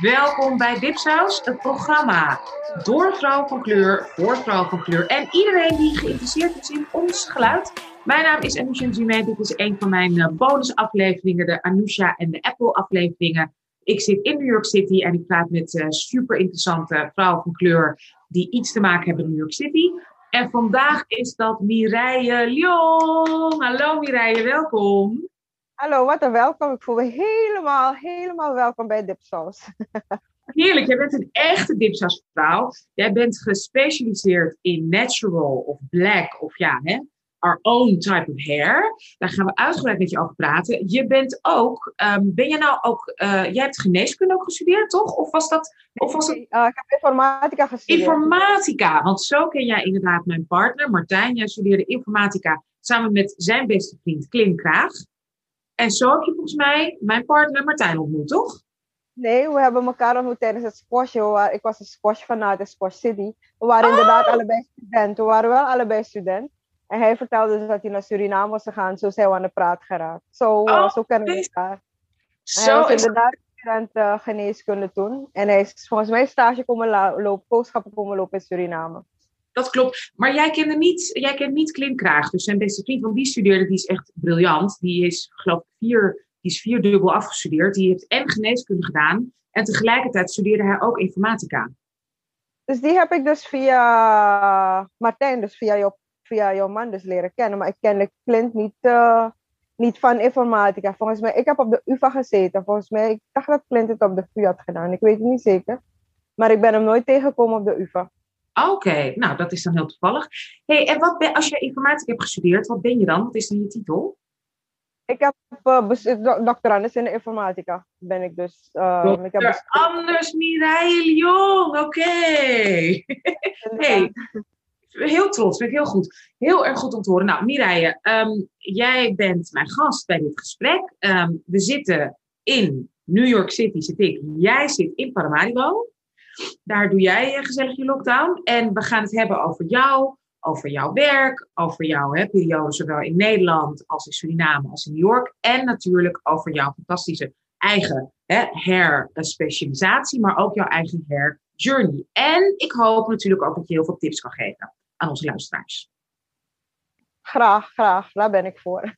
Welkom bij Dipsaus, het programma door vrouw van kleur, voor vrouw van kleur en iedereen die geïnteresseerd is in ons geluid. Mijn naam is Anousha Zime. Dit is een van mijn eh, bonusafleveringen, de Anousha en de Apple afleveringen. Ik zit in New York City en ik praat met uh, super interessante vrouwen van kleur die iets te maken hebben in New York City. En vandaag is dat Mireille Lyon. Hallo Mireille, welkom. Hallo, wat een welkom. Ik voel me helemaal, helemaal welkom bij Dipsaus. Heerlijk, jij bent een echte dipsausvrouw. Jij bent gespecialiseerd in natural of black of ja, hè, our own type of hair. Daar gaan we uitgebreid met je over praten. Je bent ook, um, ben je nou ook, uh, jij hebt geneeskunde ook gestudeerd, toch? Of was dat? Of was het... Uh, ik heb informatica gestudeerd. Informatica, want zo ken jij inderdaad mijn partner, Martijn. Jij studeerde informatica samen met zijn beste vriend Klim Kraag. En zo heb je volgens mij mijn partner Martijn ontmoet, toch? Nee, we hebben elkaar ontmoet tijdens het squashje. Ik was een squash vanuit de Squash City. We waren inderdaad oh! allebei studenten. We waren wel allebei student. En hij vertelde dus dat hij naar Suriname was gegaan. Zo zijn we aan de praat geraakt. Zo, uh, oh, zo kennen we elkaar. Zo hij was inderdaad student uh, geneeskunde toen. En hij is volgens mij stage komen lopen, boodschappen komen lopen in Suriname. Dat klopt. Maar jij kende niet, jij kent niet Klim Kraag, dus zijn beste vriend. Want die studeerde, die is echt briljant. Die is, geloof ik, vier, die is vierdubbel afgestudeerd. Die heeft en geneeskunde gedaan. En tegelijkertijd studeerde hij ook informatica. Dus die heb ik dus via Martijn, dus via jouw, via jouw man dus leren kennen. Maar ik kende Clint niet, uh, niet van informatica. Volgens mij, ik heb op de UvA gezeten. Volgens mij, ik dacht dat Clint het op de VU had gedaan. Ik weet het niet zeker. Maar ik ben hem nooit tegengekomen op de UvA. Oké, nou dat is dan heel toevallig. Hey, en wat ben, als je informatica hebt gestudeerd, wat ben je dan? Wat is dan je titel? Ik heb uh, doctorandus in de informatica, ben ik dus. Uh, ik heb Anders Mireille Jong, oké. hey, heel trots, ben ik heel goed. Heel erg goed om te horen. Nou, Mireille, um, jij bent mijn gast bij dit gesprek. Um, we zitten in New York City, zit ik. Jij zit in Paramaribo. Daar doe jij gezellig je lockdown. En we gaan het hebben over jou, over jouw werk, over jouw hè, periode zowel in Nederland als in Suriname als in New York. En natuurlijk over jouw fantastische eigen hè, hair specialisatie, maar ook jouw eigen hair journey. En ik hoop natuurlijk ook dat je heel veel tips kan geven aan onze luisteraars. Graag, graag. Daar ben ik voor.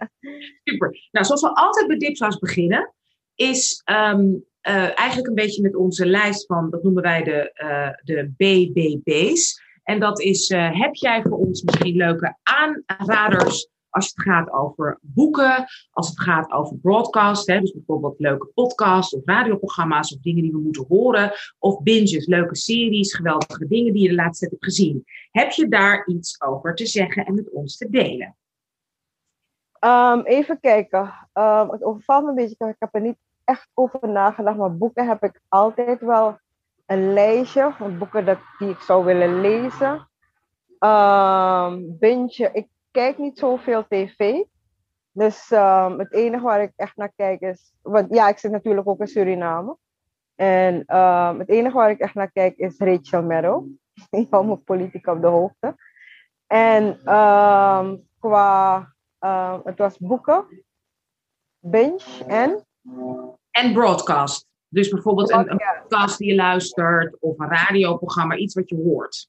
Super. Nou, zoals we altijd bij Dipsaus beginnen, is um, uh, eigenlijk een beetje met onze lijst van, dat noemen wij de, uh, de BBB's. En dat is, uh, heb jij voor ons misschien leuke aanraders als het gaat over boeken, als het gaat over broadcast, hè, dus bijvoorbeeld leuke podcasts of radioprogramma's of dingen die we moeten horen, of binges, leuke series, geweldige dingen die je de laatste tijd hebt gezien. Heb je daar iets over te zeggen en met ons te delen? Um, even kijken. Um, het overvalt me een beetje, ik heb er niet echt over nagedacht. Maar boeken heb ik altijd wel een lijstje van boeken dat, die ik zou willen lezen. Um, binge, ik kijk niet zoveel tv. Dus um, het enige waar ik echt naar kijk is. Want ja, ik zit natuurlijk ook in Suriname. En um, het enige waar ik echt naar kijk is Rachel Maddow. Ik hou me politiek op de hoogte. En qua. het was boeken, binge en en broadcast. Dus bijvoorbeeld een, een, podcast die je luistert of een radioprogramma, iets wat je hoort.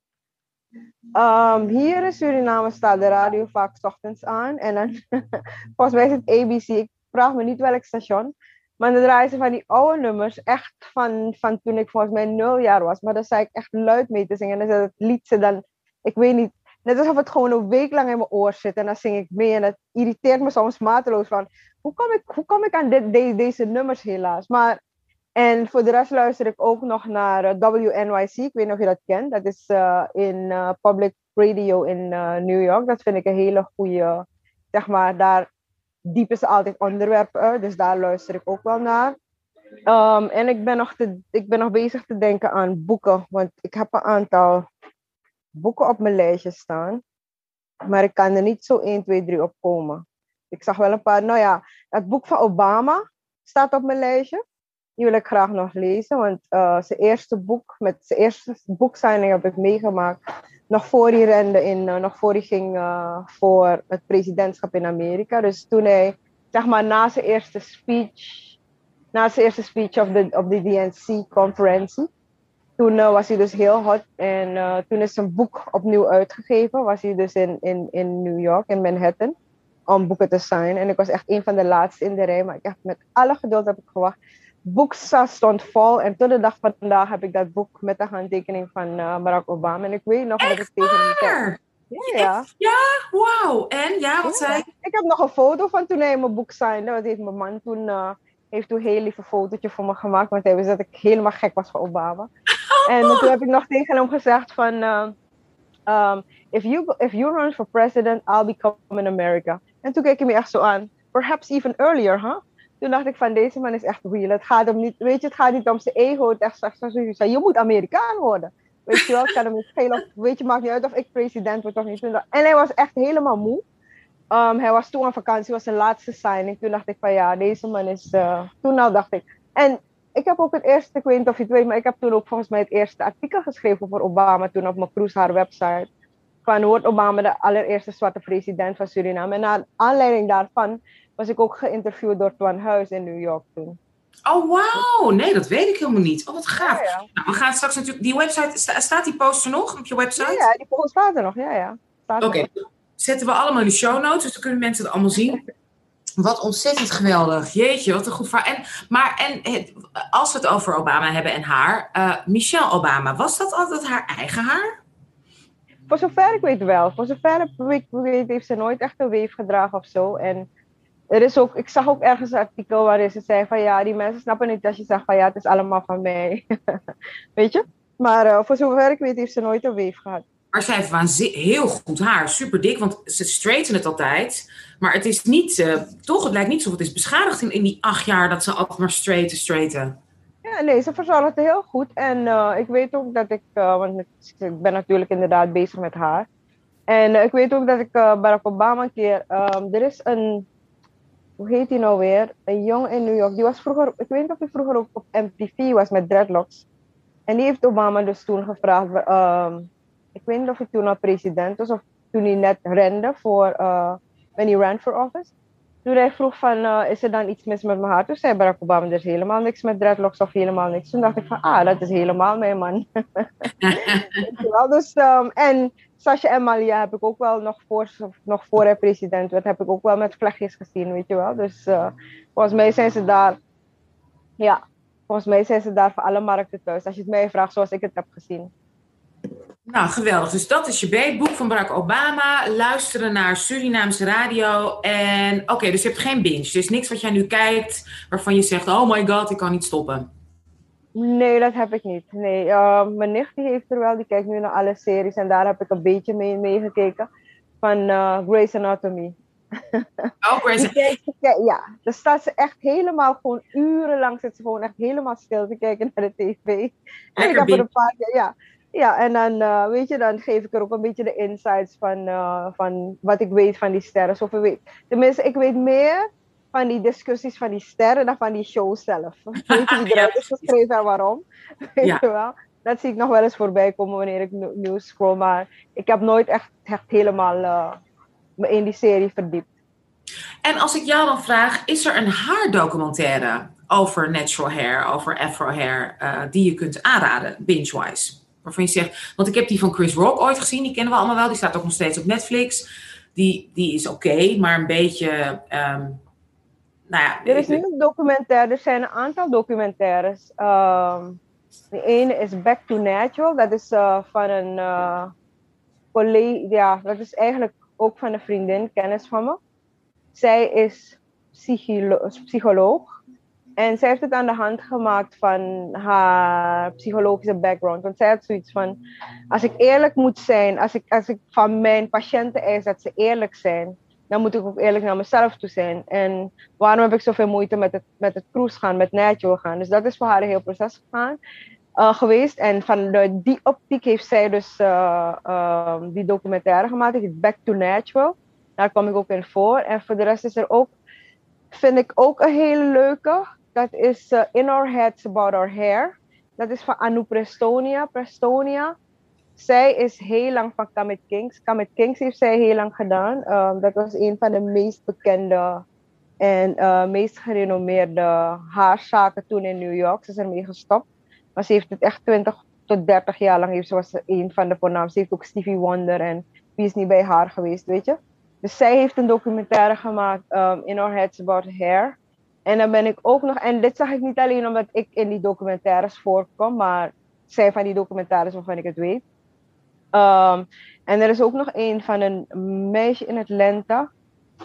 Um, hier in Suriname staat de radio vaak s ochtends aan. En dan, volgens mij is het ABC. Ik vraag me niet welk station. Maar dan draaien ze van die oude nummers, echt van, van toen ik volgens mij nul jaar was. Maar dan zei ik echt luid mee te zingen. En dan het lied ze dan, ik weet niet, net alsof het gewoon een week lang in mijn oor zit. En dan zing ik mee en dat irriteert me soms mateloos van hoe kom ik, hoe kom ik aan dit, deze nummers helaas? Maar, en voor de rest luister ik ook nog naar eh, WNYC. Ik weet niet of je dat kent. Dat is uh, in uh, public radio in New York. Dat vind ik een hele goede, zeg maar, daar diepen ze altijd onderwerpen Dus daar luister ik ook wel naar. Um, en ik ben, nog te, ik ben nog bezig te denken aan boeken. Want ik heb een aantal boeken op mijn lijstje staan. Maar ik kan er niet zo 1, 2, 3 op komen. Ik zag wel een paar, nou ja, het boek van Obama staat op mijn lijstje. Die wil ik graag nog lezen, want uh, zijn eerste boek, met zijn eerste boeksigning heb ik meegemaakt. Nog voor hij rende in, uh, nog voor hij ging uh, voor het presidentschap in Amerika. Dus toen hij, zeg maar, na zijn eerste speech na zijn eerste speech op de, op de DNC-conferentie. Toen was hij dus heel hot en toen is zijn boek opnieuw uitgegeven. Was hij dus in, in, in New York, in Manhattan, om boeken te signen. En ik was echt een van de laatste in de rij, maar ik heb met alle geduld heb ik gewacht boek stond vol. En tot de dag van vandaag heb ik dat boek met de handtekening van uh, Barack Obama. En ik weet nog dat ik tegen die tijd... Ja, ja. ja wauw. En ja, wat zei Ik heb nog een foto van toen hij mijn boek signde. Dat heeft mijn man toen, heeft toen een heel lief fotootje voor me gemaakt. Want hij wist dat ik helemaal gek was van Obama. En toen heb ik nog tegen hem gezegd van... Uh, um, if, you, if you run for president, I'll become in America. En toen keek hij me echt zo aan. Perhaps even earlier, huh? Toen dacht ik van deze man is echt real. Het gaat hem niet, weet je, het gaat niet om zijn ego. Het echt zoals je je moet Amerikaan worden. Weet je wel, het kan hem niet schelen. Weet je, maakt niet uit of ik president word of niet. En hij was echt helemaal moe. Um, hij was toen aan vakantie, was zijn laatste signing. Toen dacht ik van ja, deze man is. Uh, toen nou dacht ik. En ik heb ook het eerste, ik weet niet of je het weet, maar ik heb toen ook volgens mij het eerste artikel geschreven voor Obama toen op mijn Cruise haar website. Van wordt Obama de allereerste zwarte president van Suriname? En naar aanleiding daarvan was ik ook geïnterviewd door Twan Huis in New York toen. Oh, wauw. Nee, dat weet ik helemaal niet. Oh, wat gaaf. Nou, we gaan straks natuurlijk... Die website, staat die poster nog op je website? Ja, die poster staat er nog. Ja, ja. Oké. Zetten we allemaal in de show notes, dus dan kunnen mensen het allemaal zien. Wat ontzettend geweldig. Jeetje, wat een goed verhaal. En, maar en, als we het over Obama hebben en haar. Uh, Michelle Obama, was dat altijd haar eigen haar? Voor zover ik weet wel. Voor zover ik weet heeft ze nooit echt een weef gedragen of zo. En er is ook, ik zag ook ergens een artikel waarin ze zei van ja, die mensen snappen niet als je zegt van ja, het is allemaal van mij. weet je? Maar uh, voor zover ik weet heeft ze nooit een weef gehad. Maar zij heeft heel goed haar, super dik, want ze straighten het altijd. Maar het is niet, uh, toch, het lijkt niet alsof het is beschadigd in, in die acht jaar dat ze altijd maar straighten, straighten. Ja, nee, ze verzorgt het heel goed. En uh, ik weet ook dat ik, want ik ben natuurlijk inderdaad bezig met haar. En ik weet ook dat ik Barack Obama een keer, um, er is een hoe heet hij nou weer? Een jongen in New York. Die was vroeger, ik weet niet of hij vroeger ook op MTV was met dreadlocks. En die heeft Obama dus toen gevraagd, ik weet niet of hij toen al president was of toen hij net rende voor, uh, when he ran for office. Toen hij vroeg van, uh, is er dan iets mis met mijn haar? Toen zei Barack Obama, er is helemaal niks met dreadlocks of helemaal niks. Toen dacht ik van, ah, dat is helemaal mijn man. dus, um, en Sasha en Malia heb ik ook wel nog voor, nog voor hij president werd, heb ik ook wel met vlechtjes gezien, weet je wel. Dus uh, volgens mij zijn ze daar, ja, volgens mij zijn ze daar voor alle markten thuis. Als je het mij vraagt zoals ik het heb gezien. Nou, geweldig. Dus dat is je beetboek van Barack Obama. Luisteren naar Surinaamse radio. En oké, dus je hebt geen binge. Dus niks wat jij nu kijkt waarvan je zegt: Oh my god, ik kan niet stoppen. Nee, dat heb ik niet. Nee, uh, mijn nicht die heeft er wel, die kijkt nu naar alle series en daar heb ik een beetje mee meegekeken. Van uh, Grey's Anatomy. Oh, Grey's Anatomy. Ja, dan staat ze echt helemaal gewoon urenlang zit ze gewoon echt helemaal stil te kijken naar de tv. Lekker en ik heb er een paar keer, ja. Ja, en dan, uh, weet je, dan geef ik er ook een beetje de insights van, uh, van wat ik weet van die sterren. Zoveel weet. Tenminste, ik weet meer van die discussies van die sterren dan van die show zelf. Weet je wie eruit is geschreven en waarom? Weet je wel? Dat zie ik nog wel eens voorbij komen wanneer ik nieuws scroll. Maar ik heb nooit echt, echt helemaal uh, me in die serie verdiept. En als ik jou dan vraag, is er een haardocumentaire over natural hair, over afro hair, die je kunt aanraden, binge-wise? Waarvan je zegt, want ik heb die van Chris Rock ooit gezien, die kennen we allemaal wel, die staat ook nog steeds op Netflix. Die, die is oké, maar een beetje um, nou ja, er is nu een documentaire, er zijn een aantal documentaires. Um, de ene is Back to Natural, dat is uh, van een uh, collega, ja, dat is eigenlijk ook van een vriendin, kennis van me. Zij is psycholo psycholoog en zij heeft het aan de hand gemaakt van haar psychologische background. Want zij had zoiets van, als ik eerlijk moet zijn, als ik, als ik van mijn patiënten eis dat ze eerlijk zijn, dan moet ik ook eerlijk naar mezelf toe zijn. En waarom heb ik zoveel moeite met het, met het cruise gaan, met natural gaan? Dus dat is voor haar een heel proces gegaan, uh, geweest. En van de, die optiek heeft zij dus uh, uh, die documentaire gemaakt, die Back to Natural. Daar kom ik ook in voor. En voor de rest is er ook, vind ik ook een hele leuke. Dat is uh, In Our Heads About Our Hair. Dat is van Anu Prestonia. Prestonia zij is heel lang van Kamet Kings. Kamet Kings heeft zij heel lang gedaan. Um, dat was een van de meest bekende En uh, meest gerenommeerde haarzaken toen in New York. Ze is ermee gestopt. Maar ze heeft het echt 20 tot 30 jaar lang. Ze was een van de voornaamste. Ze heeft ook Stevie Wonder en wie is niet bij haar geweest, weet je. Dus zij heeft een documentaire gemaakt, um, In Our Heads About Hair. En dan ben ik ook nog, en dit zag ik niet alleen omdat ik in die documentaires voorkom, maar zij van die documentaires waarvan ik het weet. Um, en er is ook nog een van een meisje in Atlanta.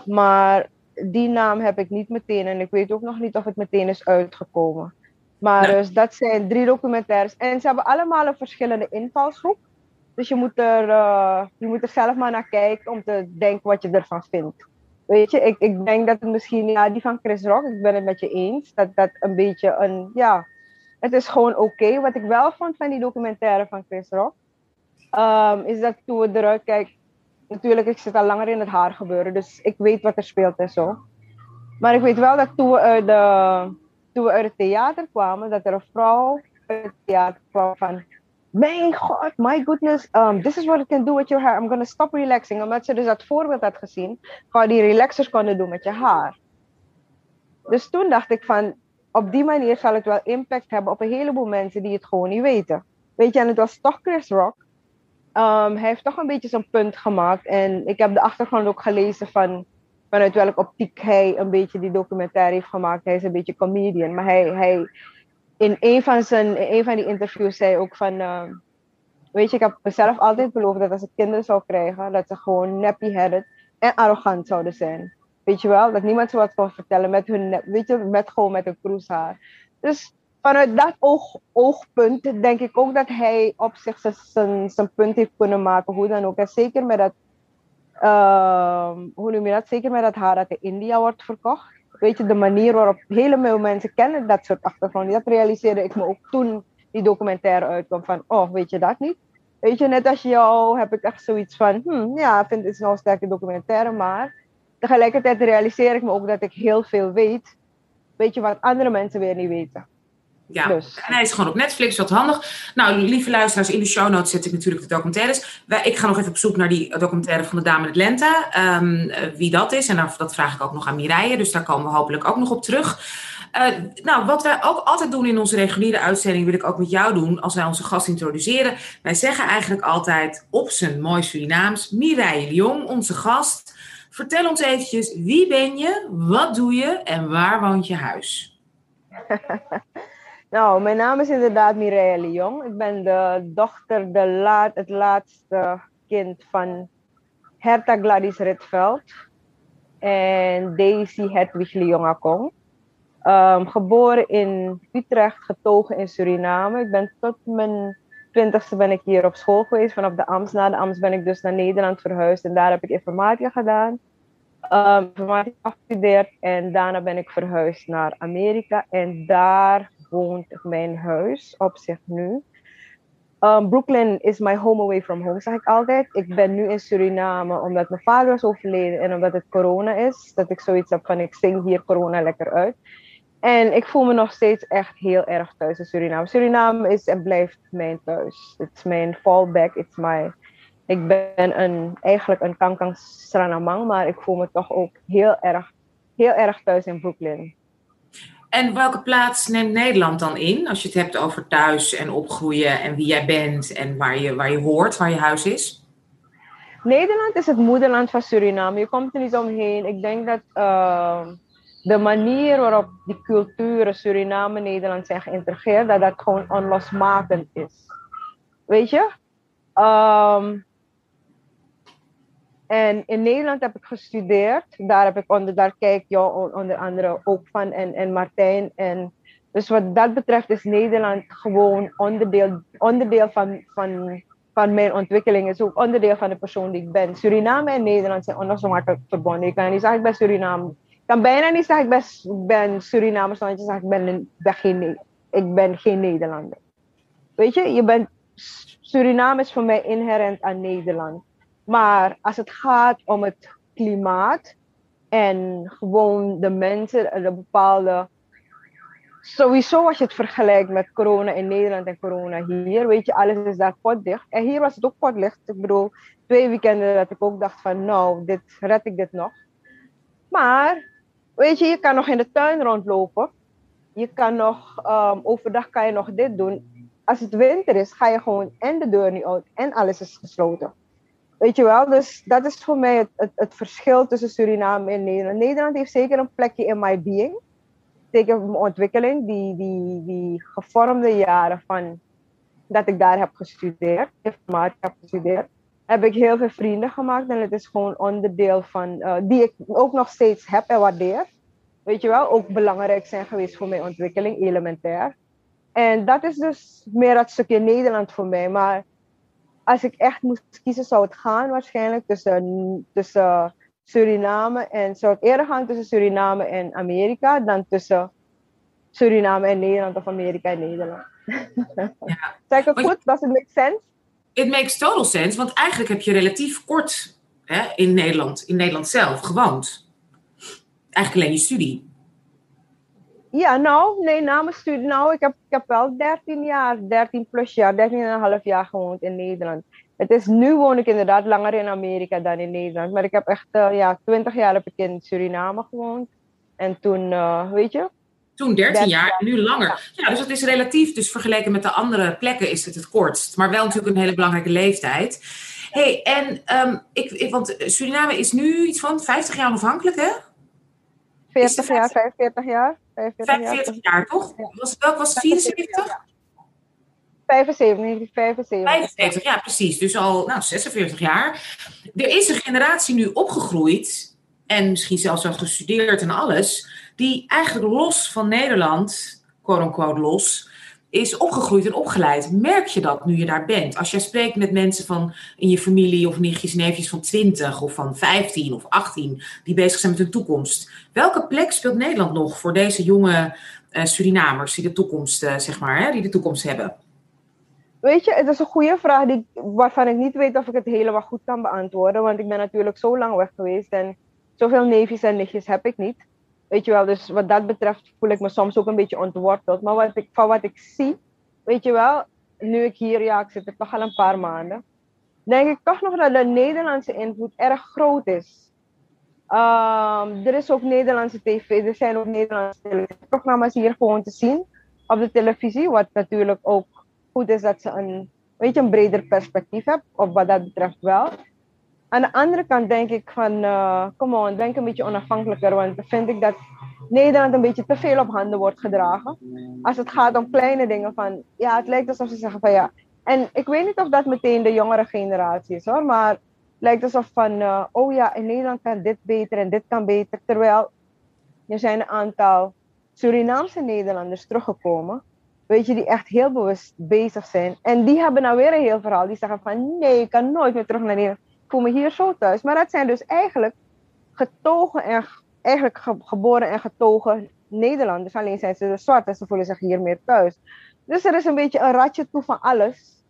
Maar die naam heb ik niet meteen. En ik weet ook nog niet of het meteen is uitgekomen. Maar dus dat zijn drie documentaires. En ze hebben allemaal een verschillende invalshoek. Dus je moet, er, uh, je moet er zelf maar naar kijken om te denken wat je ervan vindt. Weet je, ik, ik denk dat het misschien, ja, die van Chris Rock, ik ben het met je eens. Dat dat een beetje een, ja, het is gewoon oké. Wat ik wel vond van die documentaire van Chris Rock, um, is dat toen we eruit kijken, natuurlijk, ik zit al langer in het haar gebeuren, dus ik weet wat er speelt en zo. Maar ik weet wel dat toen we uit, de, toen we uit het theater kwamen, dat er een vrouw uit het theater kwam van, mijn god, my goodness, um, this is what it can do with your hair. I'm gonna stop relaxing. Omdat ze dus dat voorbeeld had gezien, waar die relaxers konden doen met je haar. Dus toen dacht ik van, op die manier zal het wel impact hebben op een heleboel mensen die het gewoon niet weten. Weet je, en het was toch Chris Rock Um, hij heeft toch een beetje zijn punt gemaakt. En ik heb de achtergrond ook gelezen van vanuit welke optiek hij een beetje die documentaire heeft gemaakt. Hij is een beetje comedian. Maar hij, hij in een van, zijn, in van die interviews zei ook van... Uh, weet je, ik heb mezelf altijd beloofd dat als ik kinderen zou krijgen... dat ze gewoon nappy-headed en arrogant zouden zijn. Weet je wel? Dat niemand ze wat kon vertellen met hun... Weet je, met gewoon met een kroeshaar. Dus vanuit dat oog, oogpunt denk ik ook dat hij op zich zijn, zijn punt heeft kunnen maken, hoe dan ook. En zeker met dat, uh, hoe noem je dat? Zeker met dat haar dat in India wordt verkocht. Weet je, de manier waarop hele veel mensen kennen dat soort achtergronden. Dat realiseerde ik me ook toen die documentaire uitkwam van, oh, weet je dat niet? Weet je, net als jou heb ik echt zoiets van, hmm, ja, vind het een sterke documentaire, maar tegelijkertijd realiseer ik me ook dat ik heel veel weet. Weet je, wat andere mensen weer niet weten. Ja, dus. en hij is gewoon op Netflix, wat handig. Nou, lieve luisteraars, in de show notes zet ik natuurlijk de documentaires. Ik ga nog even op zoek naar die documentaire van de Dame in Atlanta. Um, wie dat is, en dat vraag ik ook nog aan Mireille. Dus daar komen we hopelijk ook nog op terug. Uh, nou, wat wij ook altijd doen in onze reguliere uitzending, wil ik ook met jou doen als wij onze gast introduceren. Wij zeggen eigenlijk altijd op zijn mooi Surinaams, Mireille Lyon, onze gast. Vertel ons eventjes, wie ben je, wat doe je en waar woont je huis? Nou, mijn naam is inderdaad Mireille Jong. Ik ben de dochter, de laat, het laatste kind van Herta Gladys Ritveld en Daisy Hedwig Leongakong. Um, geboren in Utrecht, getogen in Suriname. Ik ben tot mijn twintigste ben ik hier op school geweest, vanaf de Amst. Na de Amst ben ik dus naar Nederland verhuisd en daar heb ik informatica gedaan. Um, informatica afgestudeerd en daarna ben ik verhuisd naar Amerika en daar woont mijn huis op zich nu. Um, Brooklyn is my home away from home, zeg ik altijd. Ik ben nu in Suriname omdat mijn vader is overleden en omdat het corona is. Dat ik zoiets heb van ik zing hier corona lekker uit. En ik voel me nog steeds echt heel erg thuis in Suriname. Suriname is en blijft mijn thuis. Het is mijn fallback. It's my, ik ben een, eigenlijk een kankang Sranamang, maar ik voel me toch ook heel erg, heel erg thuis in Brooklyn. En welke plaats neemt Nederland dan in? Als je het hebt over thuis en opgroeien en wie jij bent en waar je, waar je hoort, waar je huis is? Nederland is het moederland van Suriname. Je komt er niet omheen. Ik denk dat uh, de manier waarop die culturen Suriname en Nederland zijn geïntegreerd, dat dat gewoon onlosmakend is. Weet je? Um, en in Nederland heb ik gestudeerd. Daar, heb ik onder, daar kijk je onder andere ook van en, en Martijn. En dus wat dat betreft is Nederland gewoon onderdeel, onderdeel van, van, van mijn ontwikkeling. is ook onderdeel van de persoon die ik ben. Suriname en Nederland zijn onlosmakelijk verbonden. Ik kan niet zeggen ik ben Suriname. Ik kan bijna niet zeggen ik ben, ben Suriname, want je zegt ik ben geen, ik ben geen Nederlander. Weet je, je bent, Suriname is voor mij inherent aan Nederland. Maar als het gaat om het klimaat en gewoon de mensen, de bepaalde. Sowieso als je het vergelijkt met corona in Nederland en corona hier, weet je, alles is daar potdicht. En hier was het ook potdicht. Ik bedoel, twee weekenden dat ik ook dacht van, nou, dit red ik dit nog. Maar weet je, je kan nog in de tuin rondlopen. Je kan nog, um, overdag kan je nog dit doen. Als het winter is, ga je gewoon en de deur niet uit en alles is gesloten. Weet je wel, dus dat is voor mij het, het, het verschil tussen Suriname en Nederland. Nederland heeft zeker een plekje in my being. Zeker mijn ontwikkeling, die, die, die gevormde jaren van dat ik daar heb gestudeerd, informatie heb gestudeerd, heb ik heel veel vrienden gemaakt. En het is gewoon onderdeel van, uh, die ik ook nog steeds heb en waardeer. Weet je wel, ook belangrijk zijn geweest voor mijn ontwikkeling, elementair. En dat is dus meer dat stukje Nederland voor mij. Maar als ik echt moest kiezen, zou het gaan waarschijnlijk tussen, tussen Suriname en zou eerder gaan tussen Suriname en Amerika dan tussen Suriname en Nederland of Amerika en Nederland. Ja. zeg ik het goed? Does it make sense? It makes total sense, want eigenlijk heb je relatief kort hè, in Nederland, in Nederland zelf gewoond. Eigenlijk alleen je studie. Ja, nou, nee, na mijn studie. Nou, ik heb, ik heb wel 13 jaar, 13 plus jaar, 13 en een half jaar gewoond in Nederland. Het is, nu woon ik inderdaad langer in Amerika dan in Nederland. Maar ik heb echt, uh, ja, 20 jaar heb ik in Suriname gewoond. En toen, uh, weet je, toen 13 jaar en nu langer. Ja, dus dat is relatief. Dus vergeleken met de andere plekken is het het kortst. Maar wel natuurlijk een hele belangrijke leeftijd. hey, en um, ik, ik, want Suriname is nu iets van 50 jaar onafhankelijk, hè? 40 jaar, 45 jaar. 45, 45 jaar, toch? Was, welk was het? 74? 75, 75. 75, ja, precies. Dus al nou, 46 jaar. Er is een generatie nu opgegroeid en misschien zelfs al gestudeerd en alles die eigenlijk los van Nederland, quote-unquote los, is opgegroeid en opgeleid. Merk je dat nu je daar bent? Als jij spreekt met mensen van in je familie of nichtjes neefjes van 20 of van 15 of 18 die bezig zijn met hun toekomst. Welke plek speelt Nederland nog voor deze jonge uh, Surinamers die de toekomst, uh, zeg maar, hè, die de toekomst hebben? Weet je, het is een goede vraag die, waarvan ik niet weet of ik het helemaal goed kan beantwoorden. Want ik ben natuurlijk zo lang weg geweest en zoveel neefjes en nichtjes heb ik niet. Weet je wel, dus wat dat betreft voel ik me soms ook een beetje ontworteld. Maar wat ik, van wat ik zie, weet je wel, nu ik hier, ja, ik zit er toch al een paar maanden, denk ik toch nog dat de Nederlandse invloed erg groot is. Um, er is ook Nederlandse tv, er zijn ook Nederlandse programma's hier gewoon te zien op de televisie. Wat natuurlijk ook goed is dat ze een, weet je, een breder perspectief hebben, op wat dat betreft wel. Aan de andere kant denk ik van, uh, come on, denk een beetje onafhankelijker. Want dan vind ik dat Nederland een beetje te veel op handen wordt gedragen. Als het gaat om kleine dingen van, ja, het lijkt alsof ze zeggen van ja. En ik weet niet of dat meteen de jongere generatie is hoor, maar het lijkt alsof van, uh, oh ja, in Nederland kan dit beter en dit kan beter. Terwijl er zijn een aantal Surinaamse Nederlanders teruggekomen, weet je, die echt heel bewust bezig zijn. En die hebben nou weer een heel verhaal. Die zeggen van, nee, ik kan nooit meer terug naar Nederland voel me hier zo thuis. Maar dat zijn dus eigenlijk getogen en eigenlijk geboren en getogen Nederlanders. Alleen zijn ze dus zwart en ze voelen zich hier meer thuis. Dus er is een beetje een ratje toe van alles.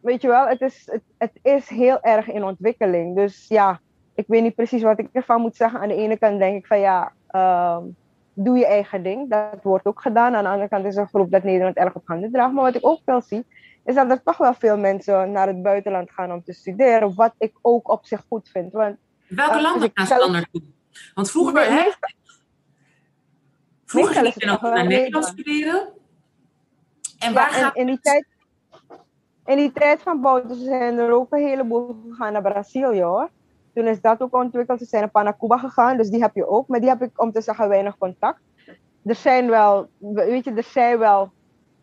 Weet je wel, het is, het, het is heel erg in ontwikkeling. Dus ja, ik weet niet precies wat ik ervan moet zeggen. Aan de ene kant denk ik van ja, uh, doe je eigen ding. Dat wordt ook gedaan. Aan de andere kant is een groep dat Nederland erg op handen draagt. Maar wat ik ook wel zie, is dat er toch wel veel mensen naar het buitenland gaan om te studeren. Wat ik ook op zich goed vind. Want, Welke landen gaan ze dan naartoe? Want vroeger, nee, hè, vroeger ging je nog naar Nederland studeren. En waar ja, gaat in die tijd in die tijd van Bouter zijn er ook een heleboel gegaan naar Brazilië hoor. Toen is dat ook ontwikkeld. Ze zijn naar Cuba gegaan, dus die heb je ook. Maar die heb ik om te zeggen weinig contact. Er zijn wel, weet je, er zijn wel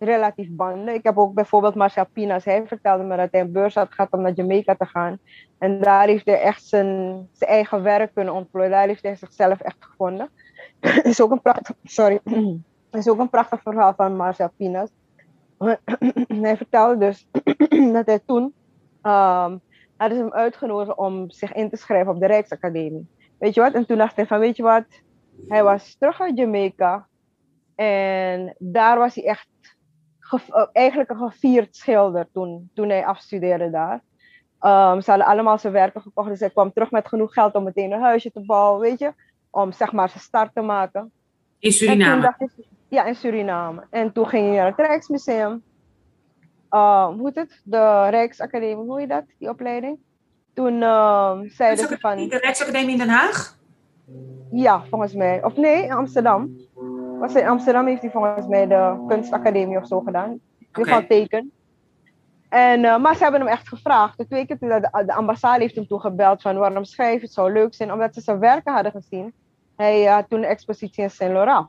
relatief banden. Ik heb ook bijvoorbeeld Marcel Pinas. Hij vertelde me dat hij een beurs had gehad om naar Jamaica te gaan. En daar heeft hij echt zijn, zijn eigen werk kunnen ontplooien. Daar heeft hij zichzelf echt gevonden. is ook een prachtig, sorry. is ook een prachtig verhaal van Marcel Pinas. hij vertelde dus dat hij toen um, hadden ze hem uitgenodigd om zich in te schrijven op de Rijksacademie. Weet je wat? En toen dacht hij van, weet je wat? Hij was terug uit Jamaica. En daar was hij echt eh, eigenlijk een gevierd schilder toen, toen hij afstudeerde daar. Um, ze hadden allemaal zijn werken gekocht, dus hij kwam terug met genoeg geld om meteen een huisje te bouwen, weet je, om zeg maar zijn start te maken. In Suriname? ja, in Suriname. En toen ging hij naar het Rijksmuseum. Uh, hoe heet het? De Rijksacademie, hoe heet dat, die opleiding? Toen uh, zeiden ze van... De Rijksacademie in Den Haag? Ja, volgens mij. Of nee, in Amsterdam. Was in Amsterdam heeft hij volgens mij de kunstacademie of zo gedaan. Ieder geval teken. En, uh, maar ze hebben hem echt gevraagd. De twee keer de, de ambassade heeft hem toen gebeld van waarom schrijf het zou leuk zijn. Omdat ze zijn werken hadden gezien. Hij had toen een expositie in Saint-Laurent.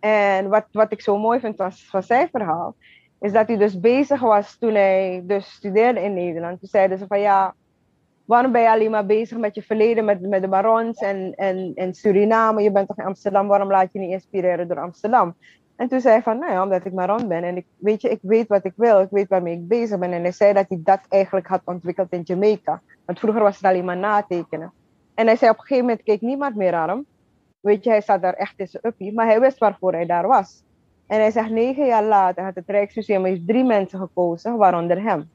En wat, wat ik zo mooi vind van, van zijn verhaal, is dat hij dus bezig was toen hij dus studeerde in Nederland. Toen zeiden ze van ja, waarom ben je alleen maar bezig met je verleden, met, met de barons en, en, en Suriname? Je bent toch in Amsterdam, waarom laat je niet inspireren door Amsterdam? En toen zei hij van, nou ja, omdat ik Maron ben en ik weet, je, ik weet wat ik wil, ik weet waarmee ik bezig ben. En hij zei dat hij dat eigenlijk had ontwikkeld in Jamaica. Want vroeger was het alleen maar natekenen. En hij zei op een gegeven moment keek niemand meer aan hem. Weet je, hij zat daar echt in zijn uppie, maar hij wist waarvoor hij daar was. En hij zegt, negen jaar later had het Rijksmuseum heeft drie mensen gekozen, waaronder hem.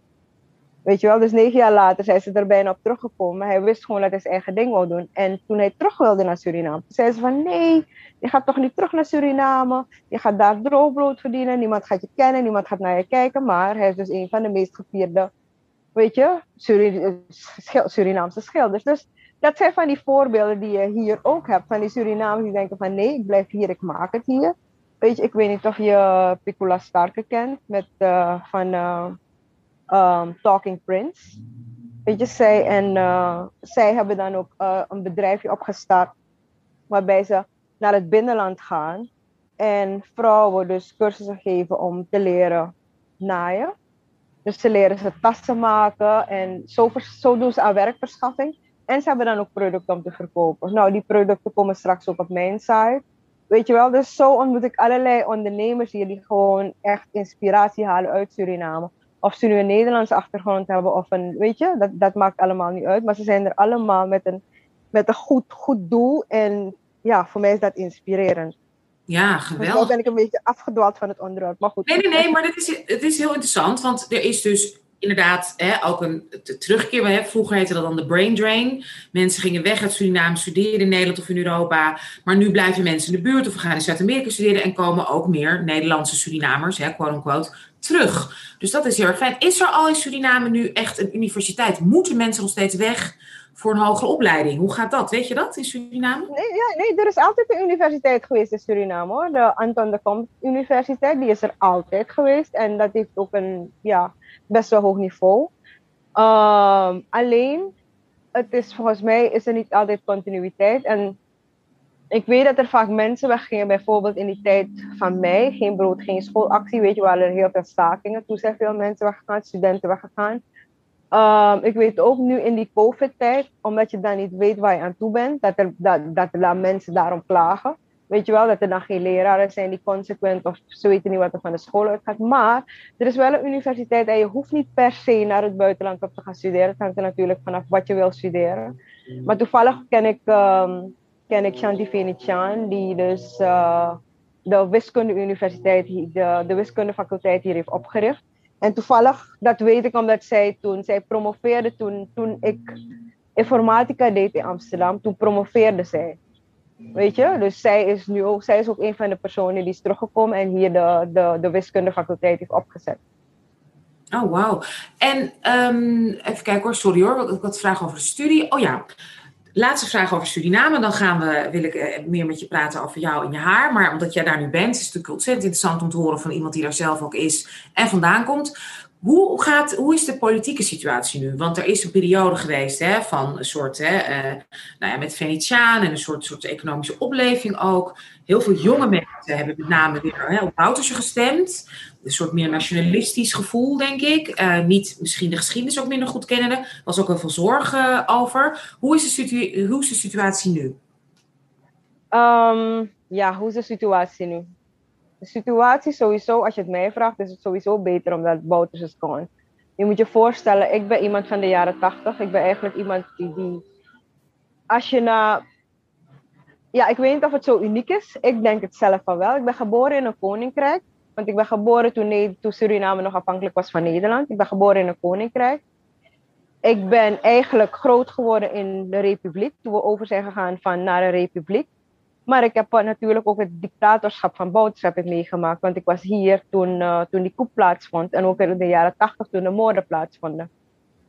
Weet je wel, dus negen jaar later zijn ze er bijna op teruggekomen. Hij wist gewoon dat hij zijn eigen ding wou doen. En toen hij terug wilde naar Suriname, zeiden ze van nee, je gaat toch niet terug naar Suriname. Je gaat daar droogbrood verdienen. Niemand gaat je kennen, niemand gaat naar je kijken. Maar hij is dus een van de meest gevierde, weet je, Surinaamse schilders. Dus dat zijn van die voorbeelden die je hier ook hebt. Van die Surinamers die denken van nee, ik blijf hier, ik maak het hier. Weet je, ik weet niet of je Piccola Starke kent met, uh, van uh, um, Talking Prince. Weet je, zij, en, uh, zij hebben dan ook een bedrijfje opgestart waarbij ze naar het binnenland gaan en vrouwen dus cursussen geven om te leren naaien. Dus ze leren ze tassen maken en zo, zo doen ze aan werkverschaffing. En ze hebben dan ook producten om te verkopen. Nou, die producten komen straks ook op mijn site. Weet je wel, dus zo ontmoet ik allerlei ondernemers hier die gewoon echt inspiratie halen uit Suriname. Of ze nu een Nederlandse achtergrond hebben of een, weet je, dat, dat maakt allemaal niet uit. Maar ze zijn er allemaal met een, met een goed, goed doel. En ja, voor mij is dat inspirerend. Ja, geweldig. Dus ben ik een beetje afgedwaald van het onderwerp. Maar goed. Nee, nee, nee, maar het is, het is heel interessant. Want er is dus inderdaad hè, ook een terugkeer. Hè, vroeger heette dat dan de brain drain. Mensen gingen weg uit Suriname, studeren in Nederland of in Europa. Maar nu blijven mensen in de buurt of gaan in Zuid-Amerika studeren. En komen ook meer Nederlandse Surinamers, hè, quote unquote, terug. Dus dat is heel erg fijn. Is er al in Suriname nu echt een universiteit? Moeten mensen nog steeds weg voor een hogere opleiding? Hoe gaat dat? Weet je dat in Suriname? Nee, ja, nee er is altijd een universiteit geweest in Suriname hoor. De Anton de Kom Universiteit, die is er altijd geweest. En dat heeft ook een, ja, best wel hoog niveau. Ehm, alleen, het is volgens mij is er niet altijd continuïteit. En ik weet dat er vaak mensen weggingen, bijvoorbeeld in die tijd van mij, geen brood, geen schoolactie, weet je, waren er heel veel stakingen. Toen zijn veel mensen weggegaan, studenten weggegaan. Um, ik weet ook nu in die COVID-tijd, omdat je dan niet weet waar je aan toe bent, dat er, dat, dat er mensen daarom klagen. Weet je wel, dat er dan geen leraren zijn die consequent of ze weten niet wat er van de school uitgaat. Maar er is wel een universiteit en je hoeft niet per se naar het buitenland op te gaan studeren. Het hangt er natuurlijk vanaf wat je wil studeren. Maar toevallig ken ik, um, ken ik Shanti Venetian, die dus uh, de wiskunde universiteit, de, de wiskundefaculteit hier heeft opgericht. En toevallig, dat weet ik omdat zij toen, zij promoveerde toen, toen ik informatica deed in Amsterdam, toen promoveerde zij. Weet je, dus zij is nu ook, zij is ook een van de personen die is teruggekomen en hier de, de, de wiskundefaculteit heeft opgezet. Oh, wauw. En um, even kijken hoor, sorry hoor, ik had vragen over de studie. Oh ja, laatste vraag over Suriname. Dan gaan we, wil ik eh, meer met je praten over jou en je haar. Maar omdat jij daar nu bent, is het natuurlijk ontzettend interessant om te horen van iemand die daar zelf ook is en vandaan komt. Hoe, gaat, hoe is de politieke situatie nu? Want er is een periode geweest hè, van een soort, hè, uh, nou ja, met Venetiaan en een soort, soort economische opleving ook. Heel veel jonge mensen hebben met name weer hè, op Bouterse gestemd. Een soort meer nationalistisch gevoel, denk ik. Uh, niet misschien de geschiedenis ook minder goed kennen. Er was ook heel veel zorg uh, over. Hoe is, de hoe is de situatie nu? Um, ja, hoe is de situatie nu? de situatie sowieso, als je het mij vraagt, is het sowieso beter omdat Bouters is gewoon. Je moet je voorstellen, ik ben iemand van de jaren tachtig. Ik ben eigenlijk iemand die, die als je naar ja, ik weet niet of het zo uniek is. Ik denk het zelf van wel. Ik ben geboren in een koninkrijk. Want ik ben geboren toen, toen Suriname nog afhankelijk was van Nederland. Ik ben geboren in een koninkrijk. Ik ben eigenlijk groot geworden in de republiek. Toen we over zijn gegaan van naar een republiek. Maar ik heb natuurlijk ook het dictatorschap van Bouts meegemaakt. Want ik was hier toen, uh, toen die coup plaatsvond. En ook in de jaren tachtig toen de moorden plaatsvonden.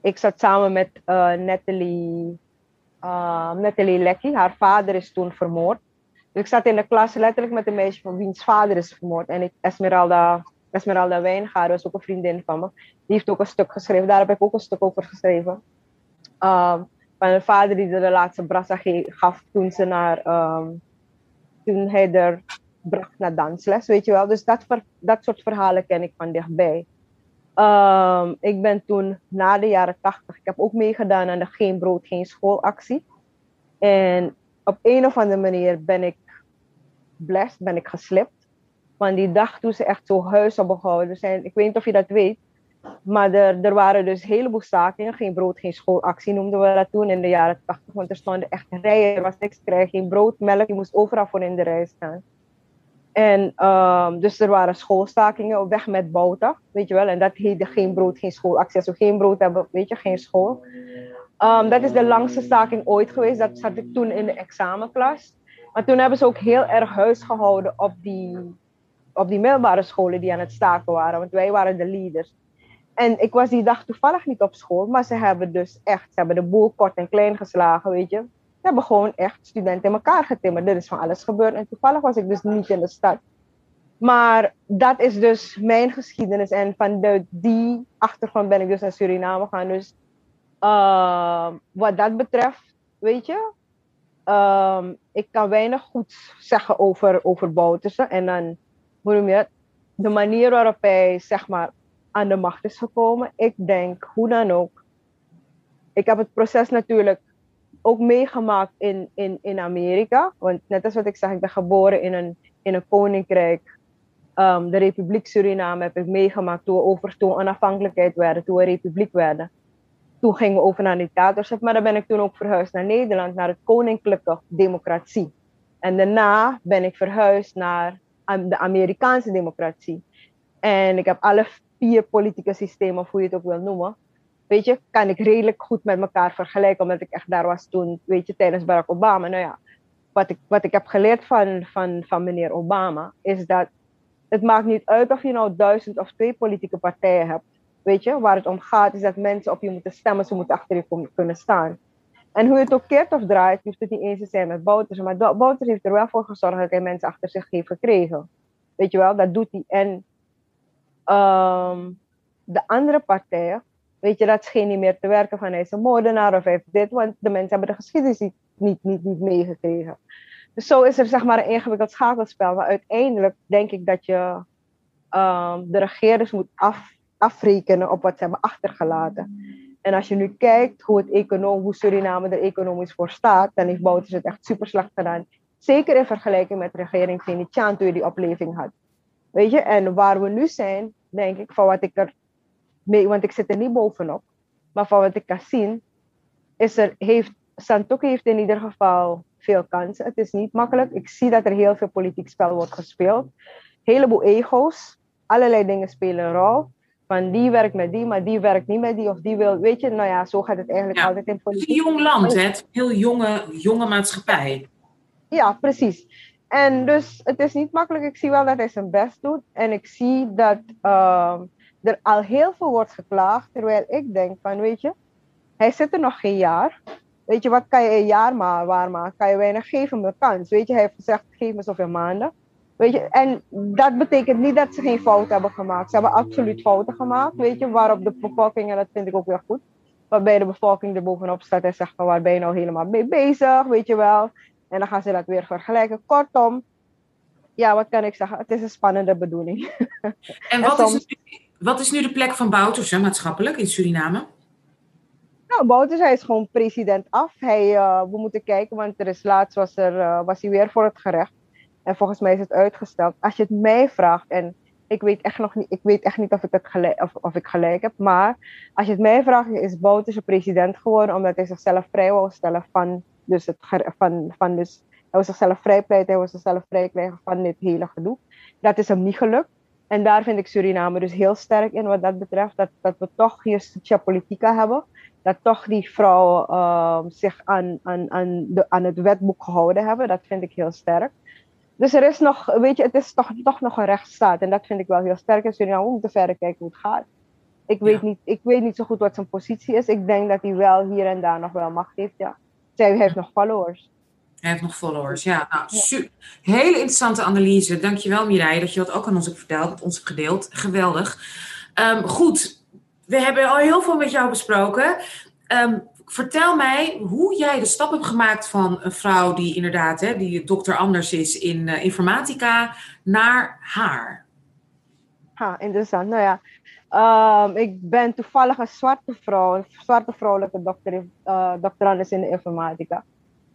Ik zat samen met uh, Natalie uh, Natalie Lekkie. Haar vader is toen vermoord. Dus ik zat in de klas letterlijk met een meisje van wiens vader is vermoord. En ik, Esmeralda, Esmeralda Wijngaard was ook een vriendin van me. Die heeft ook een stuk geschreven. Daar heb ik ook een stuk over geschreven. Um, van een vader die de laatste brassa gaf toen, ze naar, um, toen hij er bracht naar dansles, weet je wel. Dus dat, dat soort verhalen ken ik van dichtbij. Um, ik ben toen na de jaren tachtig, ik heb ook meegedaan aan de Geen Brood, Geen Schoolactie. En op een of andere manier ben ik blessed, ben ik geslipt. Van die dag toen ze echt zo huis hebben gehouden zijn. Ik weet niet of je dat weet. Maar er, er waren dus een heleboel stakingen. Geen brood, geen schoolactie noemden we dat toen in de jaren 80. Want er stonden echt rijen. Er was niks te krijgen. Geen brood, melk. Je moest overal voor in de rij staan. En um, dus er waren schoolstakingen op weg met Bouta, weet je wel. En dat heette geen brood, geen schoolactie. Als we geen brood hebben, weet je, geen school. Um, dat is de langste staking ooit geweest. Dat zat ik toen in de examenklas. Maar toen hebben ze ook heel erg huis gehouden op die, op die middelbare scholen die aan het staken waren. Want wij waren de leaders. En ik was die dag toevallig niet op school. Maar ze hebben dus echt, ze hebben de boel kort en klein geslagen, weet je. Hebben gewoon echt studenten in elkaar getimmerd. Er is van alles gebeurd. En toevallig was ik dus niet in de stad. Maar dat is dus mijn geschiedenis. En van de, die achtergrond ben ik dus naar Suriname gaan. Dus uh, wat dat betreft, weet je, uh, ik kan weinig goed zeggen over, over. En dan, hoe noem je het? De manier waarop hij, zeg maar, aan de macht is gekomen. Ik denk, hoe dan ook. Ik heb het proces natuurlijk ook meegemaakt in, in, in Amerika. Want net als wat ik zeg, ik ben geboren in een, in een koninkrijk. Um, de Republiek Suriname heb ik meegemaakt toen we over onafhankelijkheid werden, toen we republiek werden. Toen gingen we over naar dictatorschap, maar dan ben ik toen ook verhuisd naar Nederland, naar het koninklijke democratie. En daarna ben ik verhuisd naar de Amerikaanse democratie. En ik heb alle vier politieke systemen, of hoe je het ook wil noemen, weet je, kan ik redelijk goed met elkaar vergelijken, omdat ik echt daar was toen, weet je, tijdens Barack Obama. Nou ja, wat ik, wat ik heb geleerd van, van, van meneer Obama, is dat het maakt niet uit of je nou duizend of twee politieke partijen hebt. Weet je, waar het om gaat is dat mensen op je moeten stemmen, ze moeten achter je kunnen staan. En hoe je het ook keert of draait, hoeft het niet eens te zijn met Bouters. Maar Bouters heeft er wel voor gezorgd dat hij mensen achter zich heeft gekregen. Weet je wel, dat doet hij. En um, de andere partijen, weet je, dat scheen niet meer te werken van hij is een moordenaar of hij heeft dit, want de mensen hebben de geschiedenis niet, niet, niet, niet meegekregen. Dus zo is er zeg maar een ingewikkeld schakelspel. Maar uiteindelijk denk ik dat je um, de regeerders moet af, afrekenen op wat ze hebben achtergelaten. En als je nu kijkt hoe, het econom, hoe Suriname er economisch voor staat, dan heeft Bouters het echt super slecht gedaan. Zeker in vergelijking met de regering Venetiaan toen je die opleving had. Weet je, en waar we nu zijn, denk ik, van wat ik er mee, want ik zit er niet bovenop, maar van wat ik kan zien, is er, heeft, Santoki heeft in ieder geval veel kansen. Het is niet makkelijk. Ik zie dat er heel veel politiek spel wordt gespeeld. Heleboel ego's. Allerlei dingen spelen een rol. Van die werkt met die, maar die werkt niet met die. Of die wil, weet je, nou ja, zo gaat het eigenlijk altijd in politiek. Het is een jong land, hè? Heel jonge, jonge maatschappij. Ja, precies. En dus het is niet makkelijk. Ik zie wel dat hij zijn best doet. En ik zie dat uh, er al heel veel wordt geklaagd. Terwijl ik denk van, weet je, hij zit er nog geen jaar. Weet je, wat kan je een jaar maar waarmaken? Kan je weinig geven hem een kans? Weet je, hij heeft gezegd, geef me zoveel maanden. Weet je, en dat betekent niet dat ze geen fouten hebben gemaakt. Ze hebben absoluut fouten gemaakt, weet je, waarop de bevolking, en dat vind ik ook weer goed, waarbij de bevolking er bovenop staat en zegt van waar ben je nou helemaal mee bezig, weet je wel. En dan gaan ze dat weer vergelijken. Kortom, ja, wat kan ik zeggen? Het is een spannende bedoeling. En wat, en soms... is, wat is nu de plek van Bouters maatschappelijk in Suriname? Nou, Bouters, hij is gewoon president af. Hij, uh, we moeten kijken, want er is laatst was, er, uh, was hij weer voor het gerecht. En volgens mij is het uitgesteld. Als je het mij vraagt, en ik weet echt nog niet, ik weet echt niet of ik, het gelijk, of, of ik gelijk heb, maar als je het mij vraagt, is Bouters president geworden omdat hij zichzelf vrij wil stellen van, dus het, van, van dus, hij wil zichzelf vrijpleiten, hij wil zichzelf vrij krijgen van dit hele gedoe. Dat is hem niet gelukt. En daar vind ik Suriname dus heel sterk in wat dat betreft, dat, dat we toch hier politica hebben dat toch die vrouwen uh, zich aan, aan, aan, de, aan het wetboek gehouden hebben. Dat vind ik heel sterk. Dus er is nog, weet je, het is toch, toch nog een rechtsstaat. En dat vind ik wel heel sterk. En Suriname moet te verder kijken hoe het gaat. Ik weet, niet, ik weet niet zo goed wat zijn positie is. Ik denk dat hij wel hier en daar nog wel macht heeft, ja. zij heeft nog followers. Hij heeft nog followers, ja. Nou, super. Hele interessante analyse. Dankjewel Mireille dat je dat ook aan ons hebt verteld, met ons hebt gedeeld. Geweldig. Ehm, goed, we hebben al heel veel met jou besproken. Ehm, vertel mij hoe jij de stap hebt gemaakt van een vrouw die inderdaad, hè, die dokter anders is in uh, informatica, naar haar. Ha, interessant. Nou ja, um, ik ben toevallig een zwarte vrouw, een zwarte vrouwelijke dokter, uh, doctorandus in de informatica.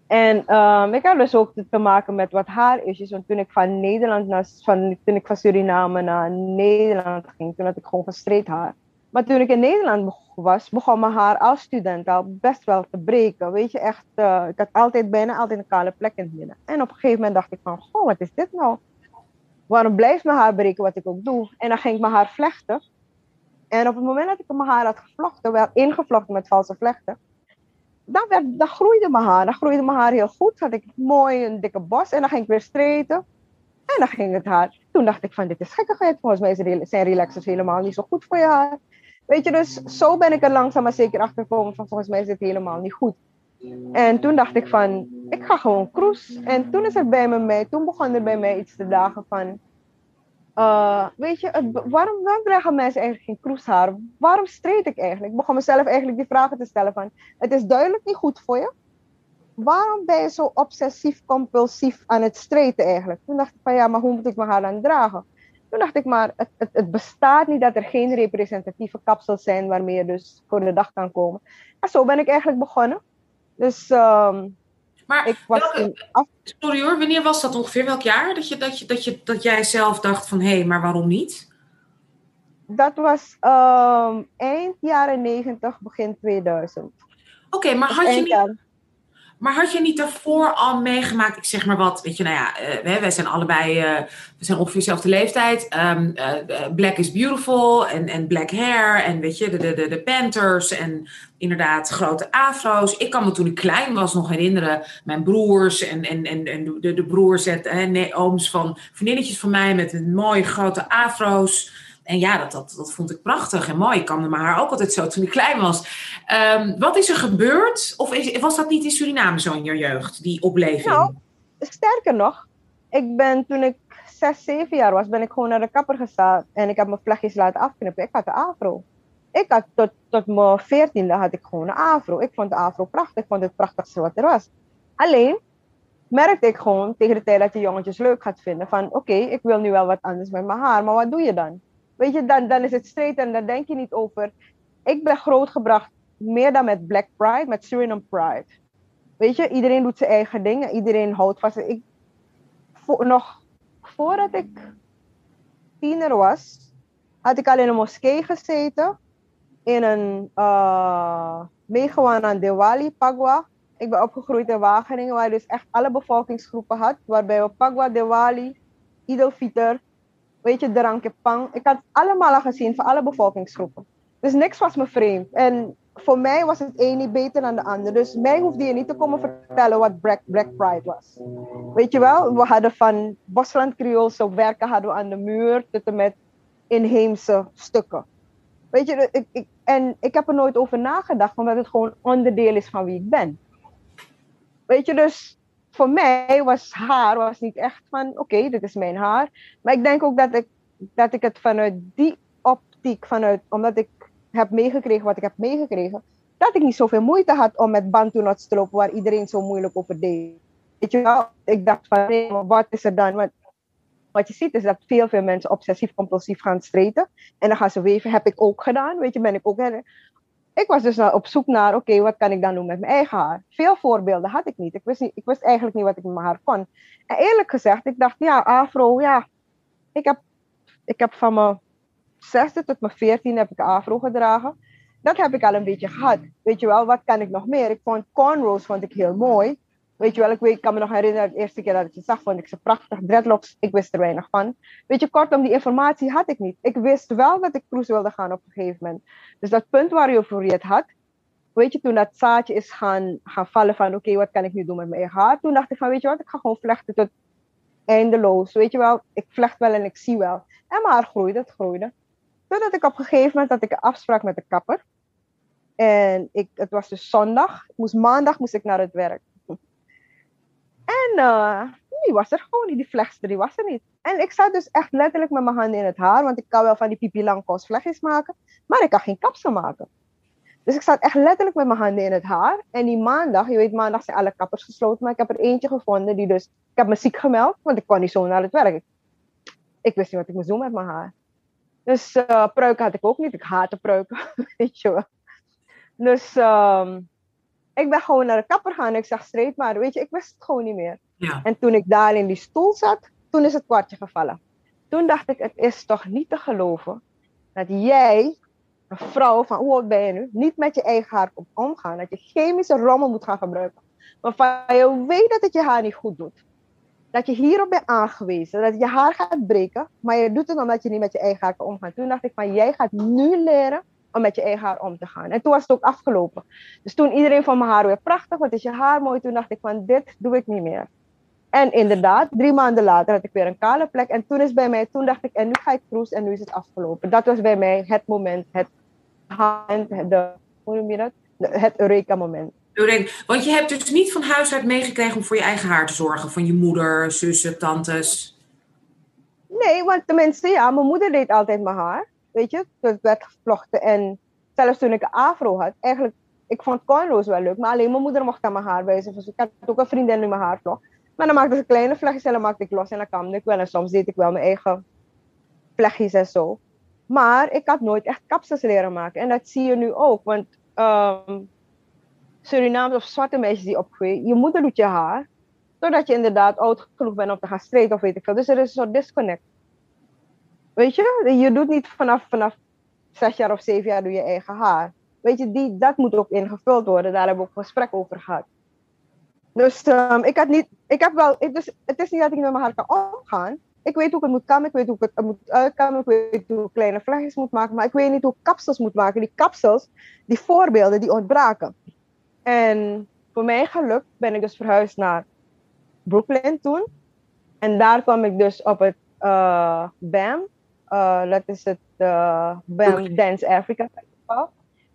En um, ik had dus ook te maken met wat haar is. Want toen ik van Nederland naar, van, toen ik van Suriname naar Nederland ging, toen had ik gewoon gestraight haar. Maar toen ik in Nederland was, begon mijn haar als student al best wel te breken. Weet je, echt, uh, ik had altijd bijna altijd een kale plek in het midden. En op een gegeven moment dacht ik van, goh, wat is dit nou? Waarom blijft mijn haar breken wat ik ook doe? En dan ging ik mijn haar vlechten. En op het moment dat ik mijn haar had gevlochten, wel ingevlochten met valse vlechten, dan, werd, dan groeide mijn haar. Dan groeide mijn haar heel goed. Had ik mooi een dikke bos en dan ging ik weer streten. En dan ging het haar. Toen dacht ik van dit is gekkigheid. Volgens mij zijn relaxers helemaal niet zo goed voor je haar. Weet je, dus zo ben ik er langzaam maar zeker achter gekomen van volgens mij is het helemaal niet goed. En toen dacht ik van, ik ga gewoon cruise. En toen is er bij me toen begon er bij mij iets te dagen van, uh, weet je, waarom, waarom dragen mensen eigenlijk geen kroeshaar? Waarom streed ik eigenlijk? Ik begon mezelf eigenlijk die vragen te stellen van, het is duidelijk niet goed voor je. Waarom ben je zo obsessief compulsief aan het streten eigenlijk? Toen dacht ik van, ja, maar hoe moet ik mijn haar dan dragen? Toen dacht ik maar, het, het, het bestaat niet dat er geen representatieve kapsels zijn waarmee je dus voor de dag kan komen. En zo ben ik eigenlijk begonnen. Dus um, maar ik was sorry hoor, wanneer was dat ongeveer? Welk jaar dat, je, dat, je, dat, je, dat jij zelf dacht van hé, hey, maar waarom niet? Dat was um, eind jaren 90, begin 2000. Oké, maar had je niet... Maar had je niet daarvoor al meegemaakt, ik zeg maar wat, weet je, nou ja, uh, wij zijn allebei, uh, we zijn ongeveer dezelfde leeftijd. Um, uh, black is beautiful en, en black hair en weet je, de, de, de, de Panthers en inderdaad grote afro's. Ik kan me toen ik klein was nog herinneren, mijn broers en, en, en, en de, de broers en nee, ooms van vriendinnetjes van mij met een mooie grote afro's. En ja, dat, dat, dat vond ik prachtig en mooi. Ik kamde mijn haar ook altijd zo toen ik klein was. Um, wat is er gebeurd? Of is, was dat niet in Suriname zo in je jeugd, die opleving? Nou, sterker nog. Ik ben toen ik zes, zeven jaar was, ben ik gewoon naar de kapper gestaan. En ik heb mijn vlechtjes laten afknippen. Ik had de afro. Ik had tot, tot mijn veertiende had ik gewoon een afro. Ik vond de afro prachtig. Ik vond het prachtigste wat er was. Alleen merkte ik gewoon tegen de tijd dat je jongetjes leuk gaat vinden van oké, ik wil nu wel wat anders met mijn haar, maar wat doe je dan? Weet je, dan, dan is het straight en dan denk je niet over. Ik ben grootgebracht meer dan met Black Pride, met Suriname Pride. Weet je, iedereen doet zijn eigen dingen, iedereen houdt vast. Ik, nog voordat ik tiener was, had ik al in een moskee gezeten. In een uh, meegewoon aan Diwali, Pagwa. Ik ben opgegroeid in Wageningen, waar je dus echt alle bevolkingsgroepen had. Waarbij we Pagwa, Diwali, Idelfitr, weet je, de pang. Ik had allemaal al gezien van alle bevolkingsgroepen. Dus niks was me vreemd. En voor mij was het een niet beter dan de ander. Dus mij hoefde je niet te komen vertellen wat Black, Black Pride was. Weet je wel, we hadden van Bosland Creoolse werken hadden we aan de muur tot met inheemse stukken. Weet je, ik, ik, en ik heb er nooit over nagedacht, omdat het gewoon onderdeel is van wie ik ben. Weet je, dus voor mij was haar was niet echt van oké, dit is mijn haar. Maar ik denk ook dat ik, dat ik het vanuit die optiek, vanuit, omdat ik heb meegekregen wat ik heb meegekregen, dat ik niet zoveel moeite had om met bantunots te lopen waar iedereen zo moeilijk over deed. Weet je wel, ik dacht van nee, wat is er dan? Want wat je ziet is dat veel, veel mensen obsessief compulsief gaan streten. En dan gaan ze weven, heb ik ook gedaan. Weet je, ben ik ook ik was dus op zoek naar, oké, wat kan ik dan doen met mijn eigen haar? Veel voorbeelden had ik niet. Ik wist, ik eigenlijk niet wat ik met mijn haar kon. En eerlijk gezegd, ik dacht, ja, afro, ja. Ik heb, ik heb van mijn zesde tot mijn veertien heb ik afro gedragen. Dat heb ik al een beetje gehad. Weet je wel, wat kan ik nog meer? Ik vond cornrows vond ik heel mooi. Weet je wel, ik, kan me nog herinneren, de eerste keer dat ik ze zag, vond ik ze prachtig. Dreadlocks, ik wist er weinig van. Weet je, kortom, die informatie had ik niet. Ik wist wel dat ik cruise wilde gaan op een gegeven moment. Dus dat punt waar je over het had, weet je, toen dat zaadje is gaan, gaan vallen van, oké, wat kan ik nu doen met mijn haar? Toen dacht ik van, weet je wat, ik ga gewoon vlechten tot eindeloos. Weet je wel, ik vlecht wel en ik zie wel. En mijn haar groeide, het groeide. Totdat ik op een gegeven moment, dat ik een afspraak met de kapper. En ik, het was dus zondag. Moest, maandag moest ik naar het werk. En die was er gewoon. Die vlechtster die was er niet. En ik zat dus echt letterlijk met mijn handen in het haar. Want ik kan wel van die pipi langkous vlechtjes maken. Maar ik kan geen kapsel maken. Dus ik zat echt letterlijk met mijn handen in het haar. En die maandag, je weet, maandag zijn alle kappers gesloten. Maar ik heb er eentje gevonden die dus... Ik heb me ziek gemeld, want ik kon niet zo naar het werk. Ik wist niet wat ik moest doen met mijn haar. Dus uh, had ik ook niet. Ik haatte pruiken, weet je wel. Dus um, ik ben gewoon naar de kapper gaan. En ik zeg streep maar, weet je, ik wist het gewoon niet meer. Ja. En toen ik daar in die stoel zat, toen is het kwartje gevallen. Toen dacht ik, het is toch niet te geloven dat jij, een vrouw van hoe oud ben je nu, niet met je eigen haar komt omgaan. Dat je chemische rommel moet gaan gebruiken. Waarvan je weet dat het je haar niet goed doet. Dat je hierop bent aangewezen, dat je haar gaat breken, maar je doet het omdat je niet met je eigen haar kan omgaan. Toen dacht ik van, jij gaat nu leren om met je eigen haar om te gaan. En toen was het ook afgelopen. Dus toen iedereen van mijn haar weer prachtig, wat is je haar mooi, toen dacht ik van, dit doe ik niet meer. En inderdaad, drie maanden later had ik weer een kale plek. En toen is bij mij, toen dacht ik, en nu ga ik cruise en nu is het afgelopen. Dat was bij mij het moment, het hand, de, hoe noem je dat? Het Eureka-moment. Want je hebt dus niet van huis uit meegekregen om voor je eigen haar te zorgen. Van je moeder, zussen, tantes. Nee, want tenminste, ja, mijn moeder deed altijd mijn haar. Weet je, werd gevlochten. En zelfs toen ik afro had, eigenlijk, ik vond cornrows wel leuk. Maar alleen mijn moeder mocht aan mijn haar wijzen. Dus ik had ook een vriendin die mijn haar vlocht. Maar dan maakte ze kleine vlechtjes en dan maakte ik los en dan kamde ik wel. En soms deed ik wel mijn eigen vlechtjes en zo. Maar ik had nooit echt kapsels leren maken. En dat zie je nu ook. Want um, Surinaams of zwarte meisjes die opgroeien, je moeder doet je haar. Totdat je inderdaad oud genoeg bent om te gaan straight of weet ik veel. Dus er is een soort disconnect. Weet je, je doet niet vanaf, vanaf zes jaar of zeven jaar doe je eigen haar. Weet je, die, dat moet ook ingevuld worden. Daar hebben we ook gesprek over gehad. Dus um, ik had niet, ik heb wel, is, het is niet dat ik met mijn haar kan omgaan. Ik weet hoe ik het moet kammen, ik weet hoe ik het moet uitkammen, ik weet hoe ik kleine vlechtjes moet maken, maar ik weet niet hoe ik kapsels moet maken. Die kapsels, die voorbeelden, die ontbraken. En voor mijn geluk ben ik dus verhuisd naar Brooklyn toen. En daar kwam ik dus op het uh, BAM, uh, dat is het uh, Dance Africa Festival.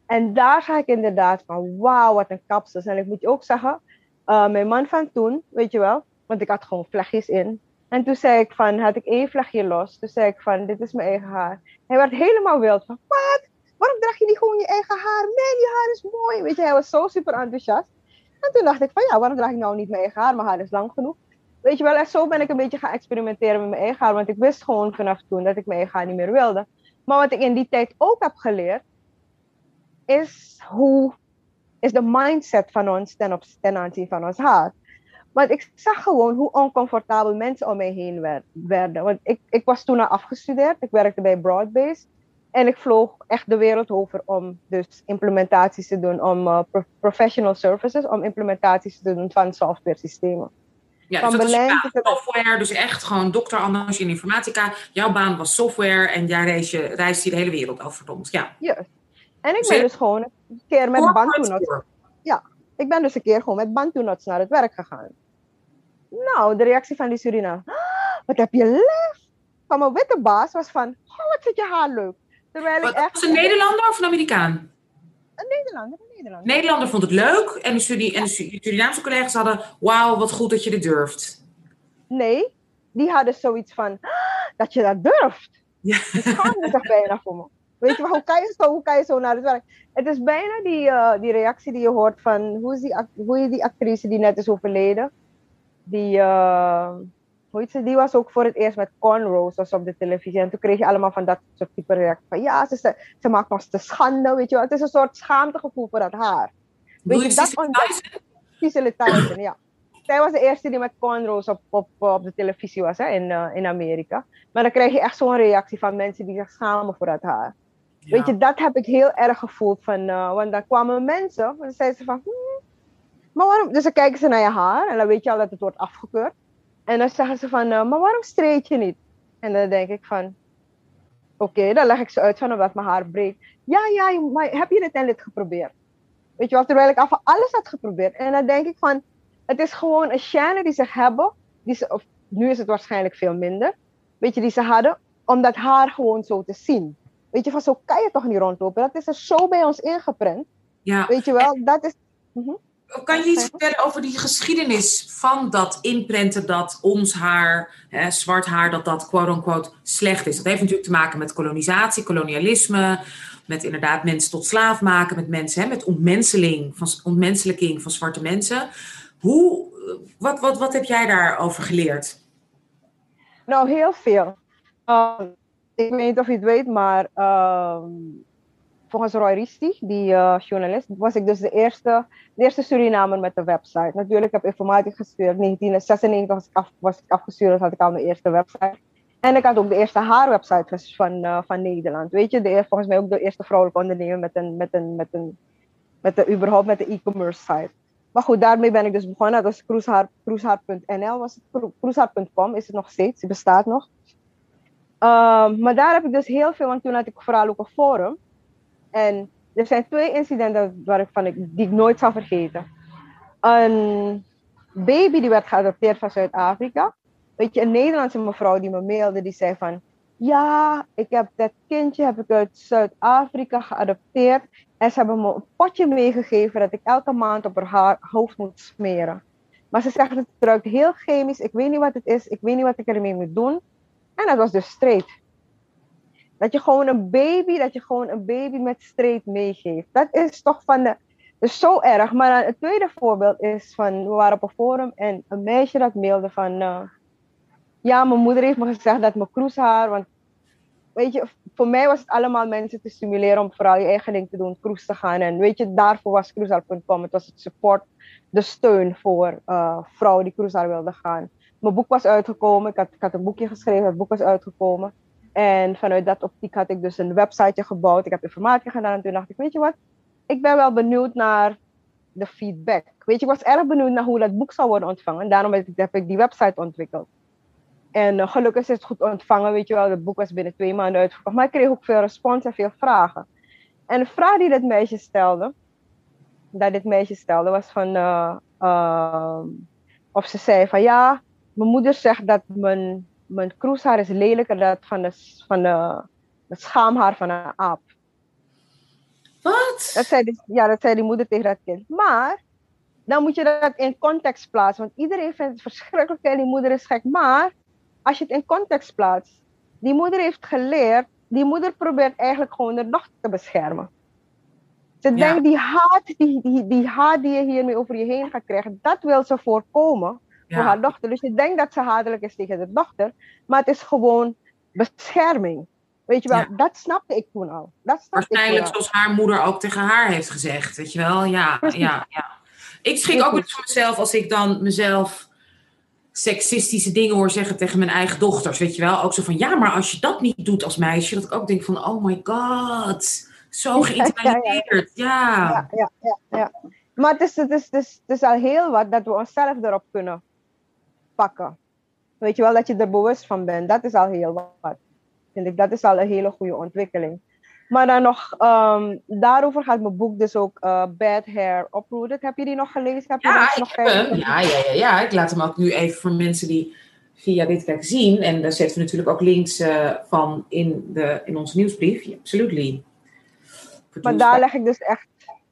En daar ga ik inderdaad van, wauw, wat een kapsels. En ik moet je ook zeggen, uh, mijn man van toen, weet je wel, want ik had gewoon vlechtjes in. En toen zei ik van, had ik één vlechtje los. Toen zei ik van, dit is mijn eigen haar. Hij werd helemaal wild van, wat? Waarom draag je niet gewoon je eigen haar? Nee, je haar is mooi. Weet je, hij was zo super enthousiast. En toen dacht ik van, ja, waarom draag ik nou niet mijn eigen haar? Mijn haar is lang genoeg. Weet je wel, en zo ben ik een beetje gaan experimenteren met mijn eigen. Want ik wist gewoon vanaf toen dat ik mijn eigen niet meer wilde. Maar wat ik in die tijd ook heb geleerd, is hoe is de mindset van ons ten, op, aanzien van ons haar. Want ik zag gewoon hoe oncomfortabel mensen om mij heen werd, werden. Want ik, ik was toen al afgestudeerd, ik werkte bij Broadbase. En ik vloog echt de wereld over om dus implementaties te doen, om pro professional services, om implementaties te doen van software systemen. Ja, van dus dat is software, dus echt gewoon dokter Anders in informatica. Jouw baan was software en jij reisde, reisde de hele wereld over, verdomd. Ja. Yes. En ik ben dus gewoon een keer met Bantu Ja, ik ben dus een keer gewoon met Bantu naar het werk gegaan. Nou, de reactie van die Suriname. Ah, wat heb je lef? Van mijn witte baas was van, oh, wat zit je haar leuk. Terwijl wat, ik echt... Was een Nederlander of een Amerikaan? Een Nederlander, een Nederlander. Nederlander vond het leuk en de, en de Surinaamse collega's hadden, wauw, wat goed dat je dit durft. Nee, die hadden zoiets van, ah, dat je dat durft. Ja. Die schaamde zich bijna voor me. Weet je, maar hoe kan je zo, hoe kan je zo naar het werk? Het is bijna die, uh, die reactie die je hoort van, hoe is die, hoe is die actrice die net is overleden? Die, uh, hoe heet ze, die was ook voor het eerst met cornrows was op de televisie. En toen kreeg je allemaal van dat soort type reactie. Van ja, ze, ze, ze maakt ons te schande, weet je wel. Het is een soort schaamtegevoel voor dat haar. Weet je, dat Cicely Tyson, ja. Zij was de eerste die met cornrows op, op, op de televisie was hè, in, uh, in Amerika. Maar dan krijg je echt zo'n reactie van mensen die zich schamen voor dat haar. Weet je, dat heb ik heel erg gevoeld. Van, uh, want dan kwamen mensen, en dan zeiden ze van, hmm, maar waarom? Dus dan kijken ze naar je haar en dan weet je al dat het wordt afgekeurd. En dan zeggen ze van, uh, maar waarom streed je niet? En dan denk ik van, oké, dan leg ik ze uit van omdat mijn haar breekt. Ja, ja, maar heb je dit en dit geprobeerd? Weet je wel, terwijl ik af alles had geprobeerd. En dan denk ik van, het is gewoon een chaîne die ze hebben, die ze, of nu is het waarschijnlijk veel minder, weet je, die ze hadden, om dat haar gewoon zo te zien. Weet je, van zo kan je toch niet rondlopen. Dat is er zo bij ons ingeprent. Ja. Weet je wel, dat is. Mhm. Kan je iets vertellen over die geschiedenis van dat inprenten dat ons haar, hè, zwart haar, dat dat quote-unquote slecht is? Dat heeft natuurlijk te maken met kolonisatie, kolonialisme, met inderdaad mensen tot slaaf maken, met mensen, hè, met ontmenseling van, ontmenselijking van zwarte mensen. Hoe, wat, wat, wat heb jij daarover geleerd? Nou, heel veel. Ehm, ik weet niet of je het weet, maar ehm, volgens Roy Risti, die uh, journalist, was ik dus de eerste, de eerste Surinamer met de website. Natuurlijk heb ik informatiek gestuurd. 1996 was ik, af, was afgestuurd, dus had ik al mijn eerste website. En ik had ook de eerste haarwebsite van, uh, van Nederland. Weet je, de, volgens mij ook de eerste vrouwelijke ondernemer met een, met een, met een, met de, überhaupt met de e-commerce site. Maar goed, daarmee ben ik dus begonnen. Dat was cruisehaar.nl, was het. Cruisehaar.com is het nog steeds, het bestaat nog. Um, maar daar heb ik dus heel veel, want toen had ik vooral ook een forum. En er zijn twee incidenten waarvan ik, die ik nooit zal vergeten. Een baby die werd geadopteerd van Zuid-Afrika. Weet je, een Nederlandse mevrouw die me mailde, die zei van... Ja, ik heb dat kindje heb ik uit Zuid-Afrika geadopteerd. En ze hebben me een potje meegegeven dat ik elke maand op haar hoofd moet smeren. Maar ze zegt het ruikt heel chemisch. Ik weet niet wat het is. Ik weet niet wat ik ermee moet doen. En dat was dus straight. Dat je gewoon een baby, dat je gewoon een baby met streep meegeeft. Dat is toch van de. Zo erg. Maar het tweede voorbeeld is van, we waren op een forum en een meisje dat mailde van, uh, ja, mijn moeder heeft me gezegd dat mijn kroeshaar, want weet je, voor mij was het allemaal mensen te stimuleren om vooral je eigen ding te doen, kroes te gaan. En weet je, daarvoor was kroeshaar.com. Het was het support, de steun voor uh, vrouwen die kroeshaar wilden gaan. Mijn boek was uitgekomen, ik had, ik had een boekje geschreven, het boek was uitgekomen. En vanuit dat optiek had ik dus een websiteje gebouwd. Ik heb informatie gedaan en toen dacht ik, weet je wat? Ik ben wel benieuwd naar de feedback. Weet je, ik was erg benieuwd naar hoe dat boek zou worden ontvangen. En daarom heb ik die website ontwikkeld. En uh, gelukkig is het goed ontvangen, weet je wel. Het boek was binnen twee maanden uitgekomen. Maar ik kreeg ook veel respons en veel vragen. En de vraag die dat meisje stelde, dat dit meisje stelde, was van... Uh, uh, of ze zei van, ja, mijn moeder zegt dat mijn mijn kroeshaar is lelijker dan van de, van de, de schaamhaar van een aap. Wat? Dat zei die, ja, dat zei die moeder tegen dat kind. Maar dan moet je dat in context plaatsen. Want iedereen vindt het verschrikkelijk en die moeder is gek. Maar als je het in context plaatst, die moeder heeft geleerd, die moeder probeert eigenlijk gewoon haar dochter te beschermen. Ze denkt, die haat die, die, die haat die je hiermee over je heen gaat krijgen, dat wil ze voorkomen voor haar dochter. Dus je denkt dat ze hatelijk is tegen de dochter, maar het is gewoon bescherming. Weet je wel, dat snapte ik toen al. Dat snapte Waarschijnlijk zoals haar moeder ook tegen haar heeft gezegd, weet je wel. Ja, ja, ja. Ik schrik ook niet voor mezelf als ik dan mezelf seksistische dingen hoor zeggen tegen mijn eigen dochters, weet je wel. Ook zo van, ja, maar als je dat niet doet als meisje, dat ik ook denk van, oh my god, zo geïntimideerd, ja. Ja, ja, ja, ja. Maar het is, het, is, het, is, het is al heel wat dat we onszelf erop kunnen pakken. Weet je wel, dat je er bewust van bent. Dat is al heel wat. Vind ik, dat is al een hele goede ontwikkeling. Maar dan nog, um, daarover gaat mijn boek dus ook uh, Bad Hair Uprooted. Heb je die nog gelezen? Heb je ja, nog ik heb Ja, ja, ja, ja, ik laat hem ook nu even voor mensen die via dit werk zien. En daar zetten we natuurlijk ook links uh, van in, de, in onze nieuwsbrief. Ja, absolutely. Maar daar leg ik dus echt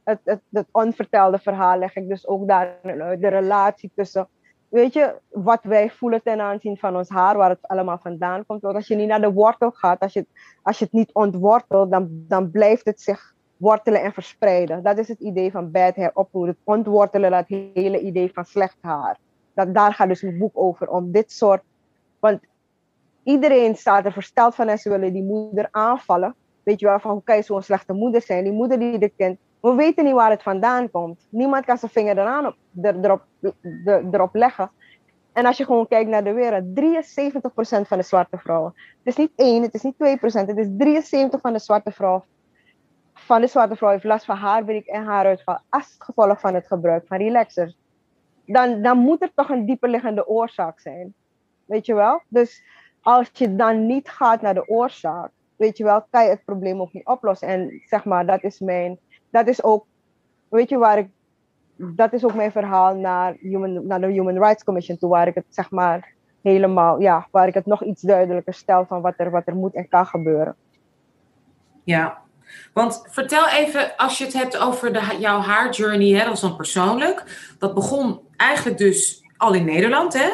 het, het, het onvertelde verhaal, leg ik dus ook daar de relatie tussen weet je, wat wij voelen ten aanzien van ons haar, waar het allemaal vandaan komt. Want als je niet naar de wortel gaat, als je, als je het niet ontwortelt, dan, dan blijft het zich wortelen en verspreiden. Dat is het idee van bad hair opvoeden. Het ontwortelen, dat hele idee van slecht haar. Dat, daar gaat dus een boek over, om dit soort... Want iedereen staat er versteld van en ze willen die moeder aanvallen. Weet je wel, van hoe kan je zo'n slechte moeder zijn? Die moeder die dit kind we weten niet waar het vandaan komt. Niemand kan zijn vinger eraan op, er, erop, erop leggen. En als je gewoon kijkt naar de wereld, 73% van de zwarte vrouwen. Het is niet 1, het is niet 2%, het is 73% van de zwarte vrouwen. Van de zwarte vrouw heeft last van haarbreek en haaruitval als gevolg van het gebruik van relaxers. Dan, dan moet er toch een dieperliggende oorzaak zijn. Weet je wel? Dus als je dan niet gaat naar de oorzaak, weet je wel, kan je het probleem ook niet oplossen. En zeg maar, dat is mijn dat is ook, weet je waar ik, dat is ook mijn verhaal naar, human, naar de Human Rights Commission toe, waar ik het zeg maar helemaal, ja, waar ik het nog iets duidelijker stel van wat er, wat er moet en kan gebeuren. Ja, Want vertel even, als je het hebt over de, jouw haarjourney, hè, dat is dan persoonlijk. Dat begon eigenlijk dus al in Nederland, hè?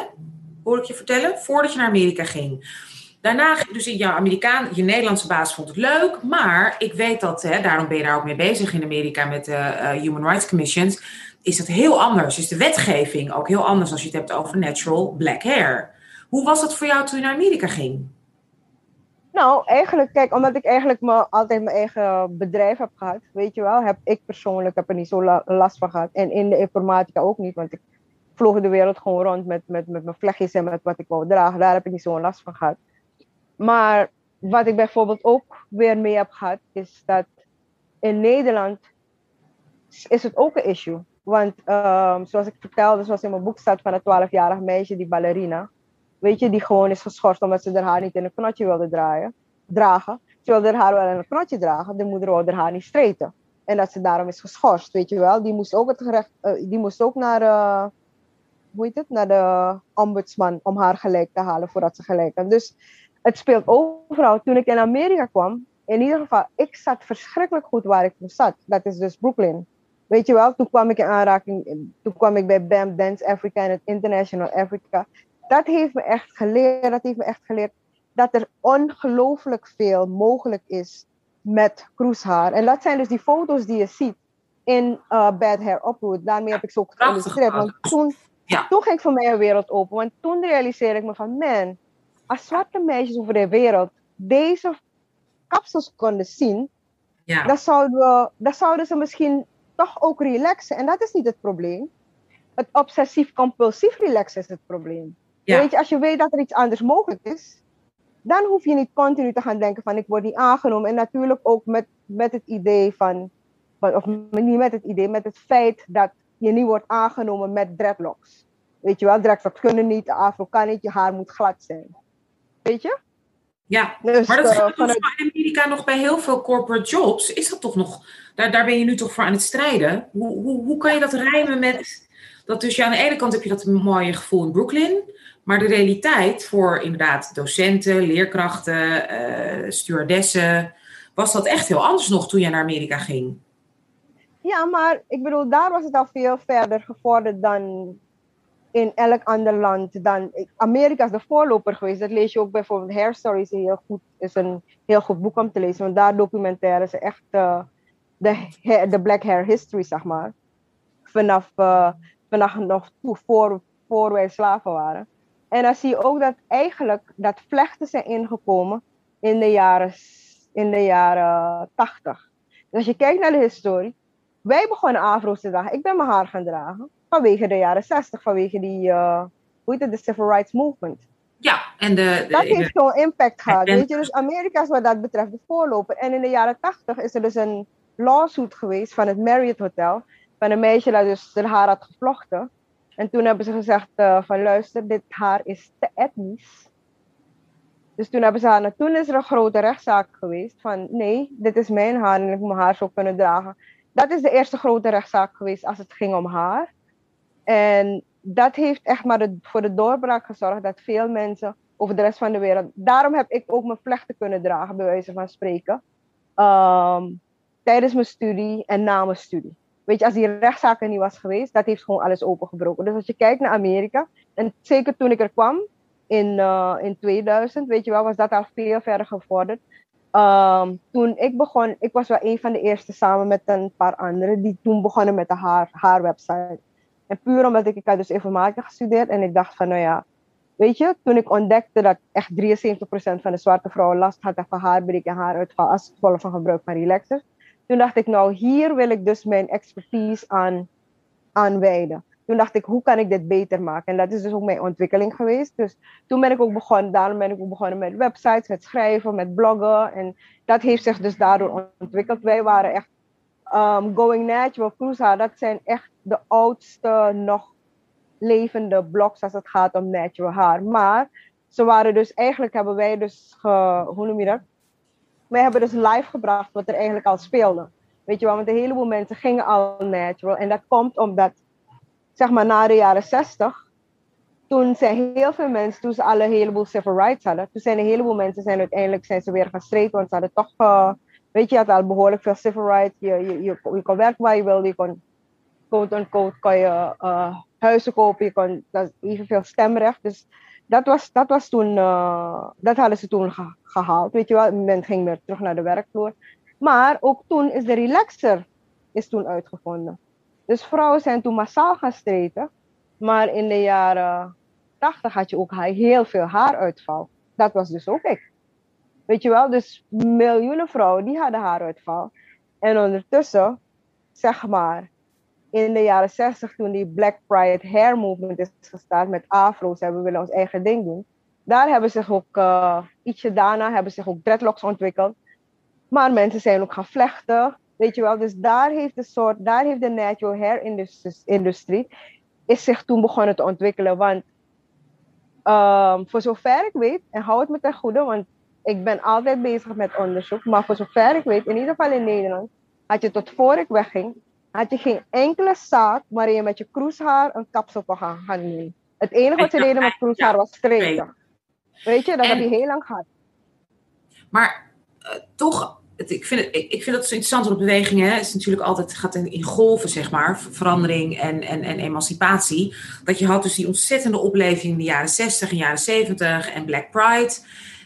Hoor ik je vertellen, voordat je naar Amerika ging. Daarna, dus jouw Amerikaan, je Nederlandse baas vond het leuk, maar ik weet dat, hè, daarom ben je daar ook mee bezig in Amerika met de uh, Human Rights Commissions, is dat heel anders. Is de wetgeving ook heel anders als je het hebt over natural black hair. Hoe was dat voor jou toen je naar Amerika ging? Nou, eigenlijk, kijk, omdat ik eigenlijk me, altijd mijn eigen bedrijf heb gehad, weet je wel, heb ik persoonlijk heb er niet zo last van gehad. En in de informatica ook niet, want ik vloog de wereld gewoon rond met, met, met mijn vlechtjes en met wat ik wou dragen. Daar heb ik niet zo'n last van gehad. Maar wat ik bijvoorbeeld ook weer mee heb gehad, is dat in Nederland is het ook een issue. Want um, zoals ik vertelde, zoals in mijn boek staat van een 12-jarig meisje, die ballerina. Weet je, die gewoon is geschorst omdat ze haar haar niet in een knotje wilde draaien, dragen. Ze wilde haar wel in een knotje dragen, de moeder wilde haar niet streten. En dat ze daarom is geschorst, weet je wel. Die moest ook, het gerecht, uh, die moest ook naar, uh, hoe heet het, naar de ombudsman om haar gelijk te halen voordat ze gelijk had. Dus het speelt overal. Toen ik in Amerika kwam, in ieder geval, ik zat verschrikkelijk goed waar ik toen zat. Dat is dus Brooklyn. Weet je wel, toen kwam ik in aanraking, toen kwam ik bij BAM Dance Africa en het International Africa. Dat heeft me echt geleerd, dat heeft me echt geleerd dat er ongelooflijk veel mogelijk is met kroeshaar. En dat zijn dus die foto's die je ziet in uh, Bad Hair Upload. Daarmee heb ik zo geïllustreerd. Want toen, ja. toen ging voor mij een wereld open. Want toen realiseerde ik me van, man, als zwarte meisjes over de wereld deze kapsels konden zien, ja. dan, zouden dan zouden ze misschien toch ook relaxen. En dat is niet het probleem. Het obsessief-compulsief relaxen is het probleem. Weet je, als je weet dat er iets anders mogelijk is, dan hoef je niet continu te gaan denken van ik word niet aangenomen. En natuurlijk ook met, met het idee van, of niet met het idee, met het feit dat je niet wordt aangenomen met dreadlocks. Weet je wel, dreadlocks kunnen niet, afro kan niet, je haar moet glad zijn. Weet je? Ja, dus, maar dat uh, vanuit... in Amerika nog bij heel veel corporate jobs. Is dat toch nog, daar, daar ben je nu toch voor aan het strijden? Hoe, hoe, hoe kan je dat rijmen met, dat dus ja, aan de ene kant heb je dat mooie gevoel in Brooklyn, maar de realiteit voor inderdaad docenten, leerkrachten, uh, stewardessen, was dat echt heel anders nog toen je naar Amerika ging? Ja, maar ik bedoel, daar was het al veel verder gevorderd dan in elk ander land dan. Amerika is de voorloper geweest. Dat lees je ook bijvoorbeeld Hair Stories. Heel goed, is een heel goed boek om te lezen. Want daar documenteren ze echt de, de Black Hair History, zeg maar. Vanaf, uh, vanaf nog toe, voor, voor wij slaven waren. En dan zie je ook dat eigenlijk dat vlechten zijn ingekomen in de jaren, in de jaren 80. Dus als je kijkt naar de historie. Wij begonnen afro's te dragen. Ik ben mijn haar gaan dragen vanwege de jaren 60, vanwege die, uh, hoe heet het, de Civil Rights Movement. Ja, en de... dat heeft zo'n impact gehad, weet je. Dus Amerika is wat dat betreft de voorloper. En in de jaren 80 is er dus een lawsuit geweest van het Marriott Hotel, van een meisje dat dus haar haar had gevlochten. En toen hebben ze gezegd uh, van luister, dit haar is te etnisch. Dus toen hebben ze haar, toen is er een grote rechtszaak geweest van nee, dit is mijn haar en ik moet mijn haar zo kunnen dragen. Dat is de eerste grote rechtszaak geweest als het ging om haar. En dat heeft echt maar voor de doorbraak gezorgd dat veel mensen over de rest van de wereld. Daarom heb ik ook mijn vlechten kunnen dragen, bij wijze van spreken. Ehm, tijdens mijn studie en na mijn studie. Weet je, als die rechtszaak er niet was geweest, dat heeft gewoon alles opengebroken. Dus als je kijkt naar Amerika, en zeker toen ik er kwam in, uh, in 2000, weet je wel, was dat al veel verder gevorderd. Um, toen ik begon, ik was wel een van de eerste samen met een paar anderen die toen begonnen met de haar, haar website. En puur omdat ik, ik had dus informatica gestudeerd en ik dacht van, nou ja, weet je, toen ik ontdekte dat echt 73% van de zwarte vrouwen last hadden van haarbreek en haaruitval als gevolg van gebruik van relaxers. Toen dacht ik, nou, hier wil ik dus mijn expertise aan, aan. Toen dacht ik, hoe kan ik dit beter maken? En dat is dus ook mijn ontwikkeling geweest. Dus toen ben ik ook begonnen, daarom ben ik ook begonnen met websites, met schrijven, met bloggen. En dat heeft zich dus daardoor ontwikkeld. Wij waren echt um, Going Natural, Cruza, dat zijn echt de oudste nog levende blogs als het gaat om natural haar. Maar ze waren dus, eigenlijk hebben wij dus, ge, hoe noem je dat? Wij hebben dus live gebracht wat er eigenlijk al speelde. Weet je wel, want een heleboel mensen gingen al natural. En dat komt omdat, zeg maar, na de jaren 60, toen zijn heel veel mensen, toen ze alle heleboel civil rights hadden, toen zijn een heleboel mensen zijn uiteindelijk zijn ze weer gestreden, want ze hadden toch, uh, Weet je, had al behoorlijk veel civil rights. Je, je, je, je kon werken waar je wilde. Je kon, quote-unquote, kon je uh, huizen kopen. Je kon evenveel stemrecht. Dus dat was, dat was toen, uh, dat hadden ze toen gehaald. Weet je wel, men ging weer terug naar de werkvloer. Maar ook toen is de relaxer is toen uitgevonden. Dus vrouwen zijn toen massaal gaan streten. Maar in de jaren 80 had je ook heel veel haaruitval. Dat was dus ook ik. Weet je wel, dus miljoenen vrouwen die hadden haaruitval. En ondertussen, zeg maar, in de jaren 60 toen die Black Pride Hair Movement is gestart met afro's, hebben we willen ons eigen ding doen. Daar hebben zich ook, uh, ietsje daarna, hebben zich ook dreadlocks ontwikkeld. Maar mensen zijn ook gaan vlechten, weet je wel. Dus daar heeft de soort, daar heeft de natural hair industrie, is zich toen begonnen te ontwikkelen. Want um, voor zover ik weet, en hou het me ten goede, want ik ben altijd bezig met onderzoek, maar voor zover ik weet, in ieder geval in Nederland, had je tot voor ik wegging, had je geen enkele zaak waarin je met je kroeshaar een kapsel kon gaan. Het enige wat ze deden met kroeshaar was streken. Weet je, dat heb je heel lang gehad. Maar uh, toch, het, ik, vind het, ik, ik vind het zo interessant, want bewegingen het is natuurlijk altijd gaat in, in, golven, zeg maar, verandering en, en, en emancipatie. Dat je had dus die ontzettende opleving in de jaren 60 en jaren 70 en Black Pride.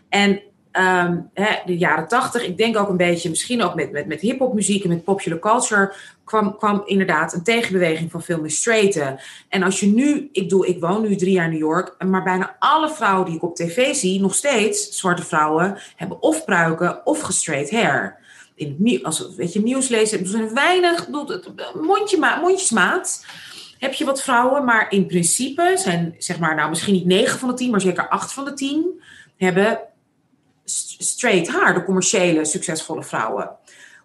En Ehm, hè, de jaren tachtig, ik denk ook een beetje, misschien ook met, met, met hip-hop muziek en met popular culture, kwam, kwam inderdaad een tegenbeweging van veel meer straighten. En als je nu, ik, doe, ik woon nu drie jaar in New York, maar bijna alle vrouwen die ik op tv zie, nog steeds, zwarte vrouwen, hebben of pruiken of gestraight hair. In het, als weet je, nieuws lezen, er zijn weinig, mondje, mondjesmaat heb je wat vrouwen, maar in principe zijn, zeg maar, nou misschien niet 9 van de 10, maar zeker 8 van de 10 hebben straight haar, de commerciële, succesvolle vrouwen.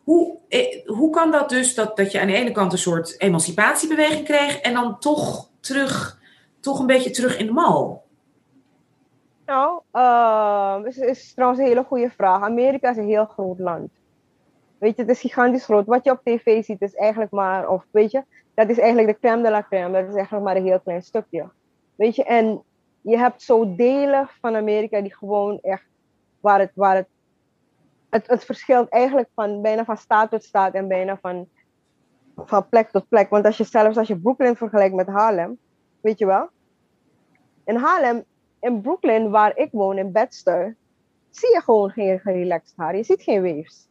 Hoe, eh, hoe kan dat dus dat, dat je aan de ene kant een soort emancipatiebeweging kreeg en dan toch terug, toch een beetje terug in de mal? Nou, uh, is, is trouwens een hele goede vraag. Amerika is een heel groot land. Weet je, het is gigantisch groot. Wat je op tv ziet is eigenlijk maar, of weet je, dat is eigenlijk de crème de la crème. Dat is eigenlijk maar een heel klein stukje. Weet je, en je hebt zo delen van Amerika die gewoon echt waar het, waar het, het, het verschilt eigenlijk van bijna van staat tot staat en bijna van, van plek tot plek. Want als je zelfs als je Brooklyn vergelijkt met Harlem, weet je wel. In Harlem, in Brooklyn, waar ik woon, in Bedster, zie je gewoon geen relaxed haar. Je ziet geen waves.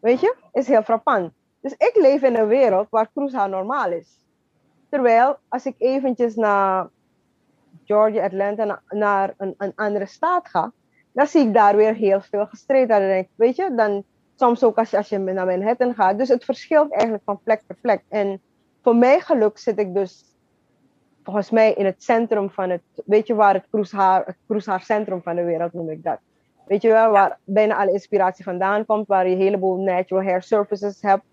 Weet je? Is heel frappant. Dus ik leef in een wereld waar cruisehaar normaal is. Terwijl, als ik eventjes naar Georgia, Atlanta, naar een, een andere staat ga, dan zie ik daar weer heel veel gestreden. Dan denk ik, weet je, dan soms ook als je, als je naar Manhattan gaat. Dus het verschilt eigenlijk van plek per plek. En voor mijn geluk zit ik dus volgens mij in het centrum van het, weet je waar het cruisehaar, het van de wereld noem ik dat. Weet je wel, waar bijna alle inspiratie vandaan komt, waar je een heleboel natural hair surfaces hebt.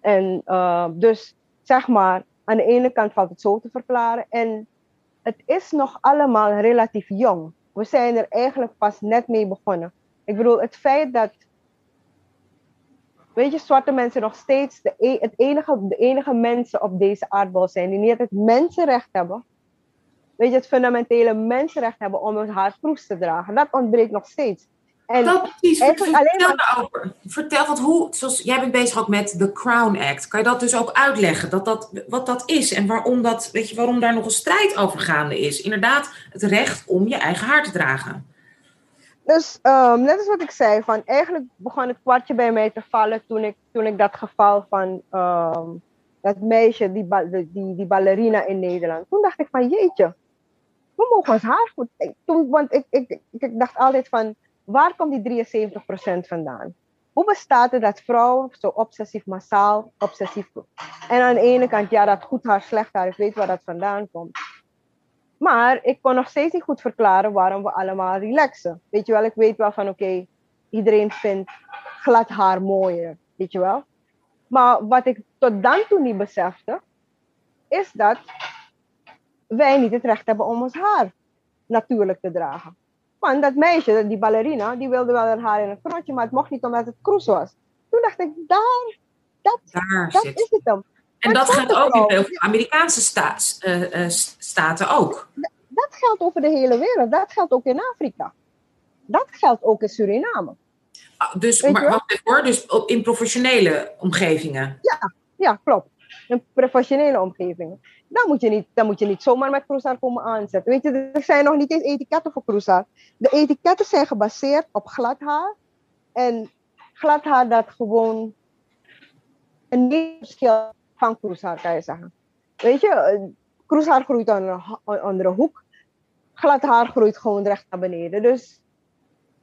En uh, dus zeg maar, aan de ene kant valt het zo te verklaren. En het is nog allemaal relatief jong we zijn er eigenlijk pas net mee begonnen. Ik bedoel, het feit dat, weet je, zwarte mensen nog steeds de, e-, het enige, de enige mensen op deze aardbol zijn die niet het mensenrecht hebben. Weet je, het fundamentele mensenrecht hebben om hun haar kroes te dragen. Dat ontbreekt nog steeds. En dat precies. Vertel alleen maar... Vertel, wat hoe, zoals jij bent bezig ook met de Crown Act. Kan je dat dus ook uitleggen? Dat dat, wat dat is en waarom, dat, weet je, waarom daar nog een strijd over gaande is? Inderdaad, het recht om je eigen haar te dragen. Dus um, net als wat ik zei, van eigenlijk begon het kwartje bij mij te vallen toen ik, toen ik dat geval van um, dat meisje, die, die, die ballerina in Nederland. Toen dacht ik van jeetje, we mogen ons haar goed. Toen, want ik, ik, ik dacht altijd van waar komt die 73% vandaan? Hoe bestaat het dat vrouwen zo obsessief massaal, obsessief... En aan de ene kant, ja, dat goed haar, slecht haar, ik weet waar dat vandaan komt. Maar ik kon nog steeds niet goed verklaren waarom we allemaal relaxen. Weet je wel, ik weet wel van oké, iedereen vindt glad haar mooier, weet je wel. Maar wat ik tot dan toe niet besefte, is dat wij niet het recht hebben om ons haar natuurlijk te dragen. Want dat meisje, die ballerina, die wilde wel haar haar in een knotje, maar het mocht niet omdat het kroes was. Toen dacht ik, daar, dat, daar dat is het dan. En dat gaat ook in veel Amerikaanse uh, uh, staten ook. Dat geldt over de hele wereld. Dat geldt ook in Afrika. Dat geldt ook in Suriname. Ah, dus, maar wacht even hoor, dus in professionele omgevingen? Ja, ja klopt. In professionele omgevingen. Dan moet, je niet, dan moet je niet zomaar met cruisaar komen aanzetten. Weet je, er zijn nog niet eens etiketten voor cruisaar. De etiketten zijn gebaseerd op glad haar. En glad haar dat gewoon een verschil van cruisaar, kan je zeggen. Weet je, cruisaar groeit aan een andere hoek. Glad haar groeit gewoon recht naar beneden. Dus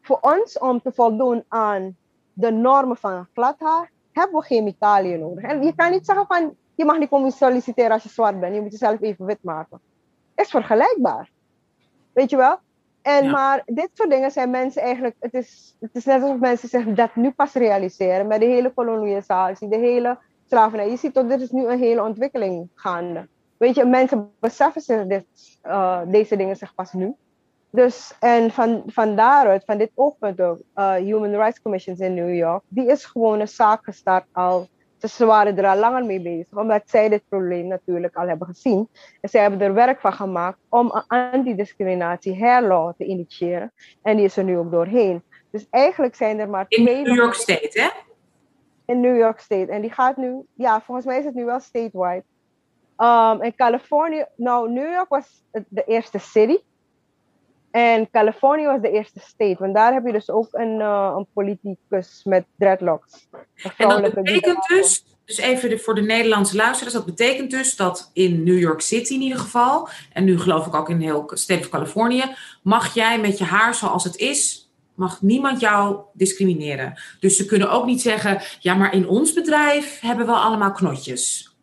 voor ons om te voldoen aan de normen van glad haar, hebben we chemicaliën nodig. En je kan niet zeggen van, je mag niet komen solliciteren als je zwart bent. Je moet jezelf even wit maken. Is vergelijkbaar. Weet je wel? En maar dit soort dingen zijn mensen eigenlijk, het is, het is net alsof mensen zich dat nu pas realiseren met de hele kolonisatie, de hele slavernij. Je ziet dat er is nu een hele ontwikkeling gaande. Weet je, mensen beseffen zich dit, uh, deze dingen zich pas nu. Dus, en van, van daaruit, van dit oogpunt ook, uh, Human Rights Commission in New York, die is gewoon een zaak gestart al, ze waren er al langer mee bezig, omdat zij dit probleem natuurlijk al hebben gezien. En zij hebben er werk van gemaakt om een antidiscriminatie hairlaw te initiëren. En die is er nu ook doorheen. Dus eigenlijk zijn er maar twee... In New York State, hè? In New York State. En die gaat nu, ja, volgens mij is het nu wel statewide. Um, in Californië, nou, New York was de eerste city. En Californië was de eerste state, want daar heb je dus ook een, uh, een politicus met dreadlocks. En dat betekent dus, dus even voor de Nederlandse luisteraars, dat betekent dus dat in New York City in ieder geval, en nu geloof ik ook in heel state of Californië, mag jij met je haar zoals het is, mag niemand jou discrimineren. Dus ze kunnen ook niet zeggen, ja maar in ons bedrijf hebben we allemaal knotjes.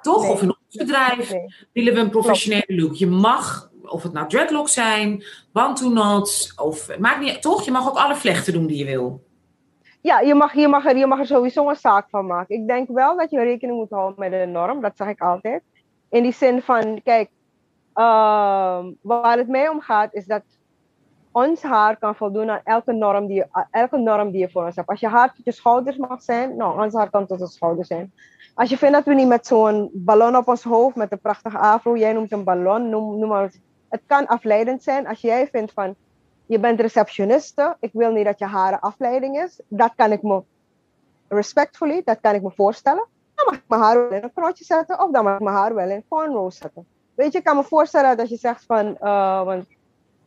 Toch? Of in ons bedrijf willen we een professionele look. Je mag of het nou dreadlocks zijn, knots, of maakt niet toch? Je mag ook alle vlechten doen die je wil. Ja, je mag, je, mag er, je mag er sowieso een zaak van maken. Ik denk wel dat je rekening moet houden met de norm, dat zeg ik altijd. In die zin van, kijk, uh, waar het mij om gaat, is dat ons haar kan voldoen aan elke norm die je, elke norm die je voor ons hebt. Als je haar tot je schouders mag zijn, nou, ons haar kan tot de schouders zijn. Als je vindt dat we niet met zo'n ballon op ons hoofd, met een prachtige afro, jij noemt een ballon, noem, noem maar het kan afleidend zijn als jij vindt van je bent receptioniste, ik wil niet dat je haren afleiding is. Dat kan ik me respectfully, dat kan ik me voorstellen. Dan mag ik mijn haar wel in een knotje zetten of dan mag ik mijn haar wel in cornrows zetten. Weet je, ik kan me voorstellen dat je zegt van, uh, want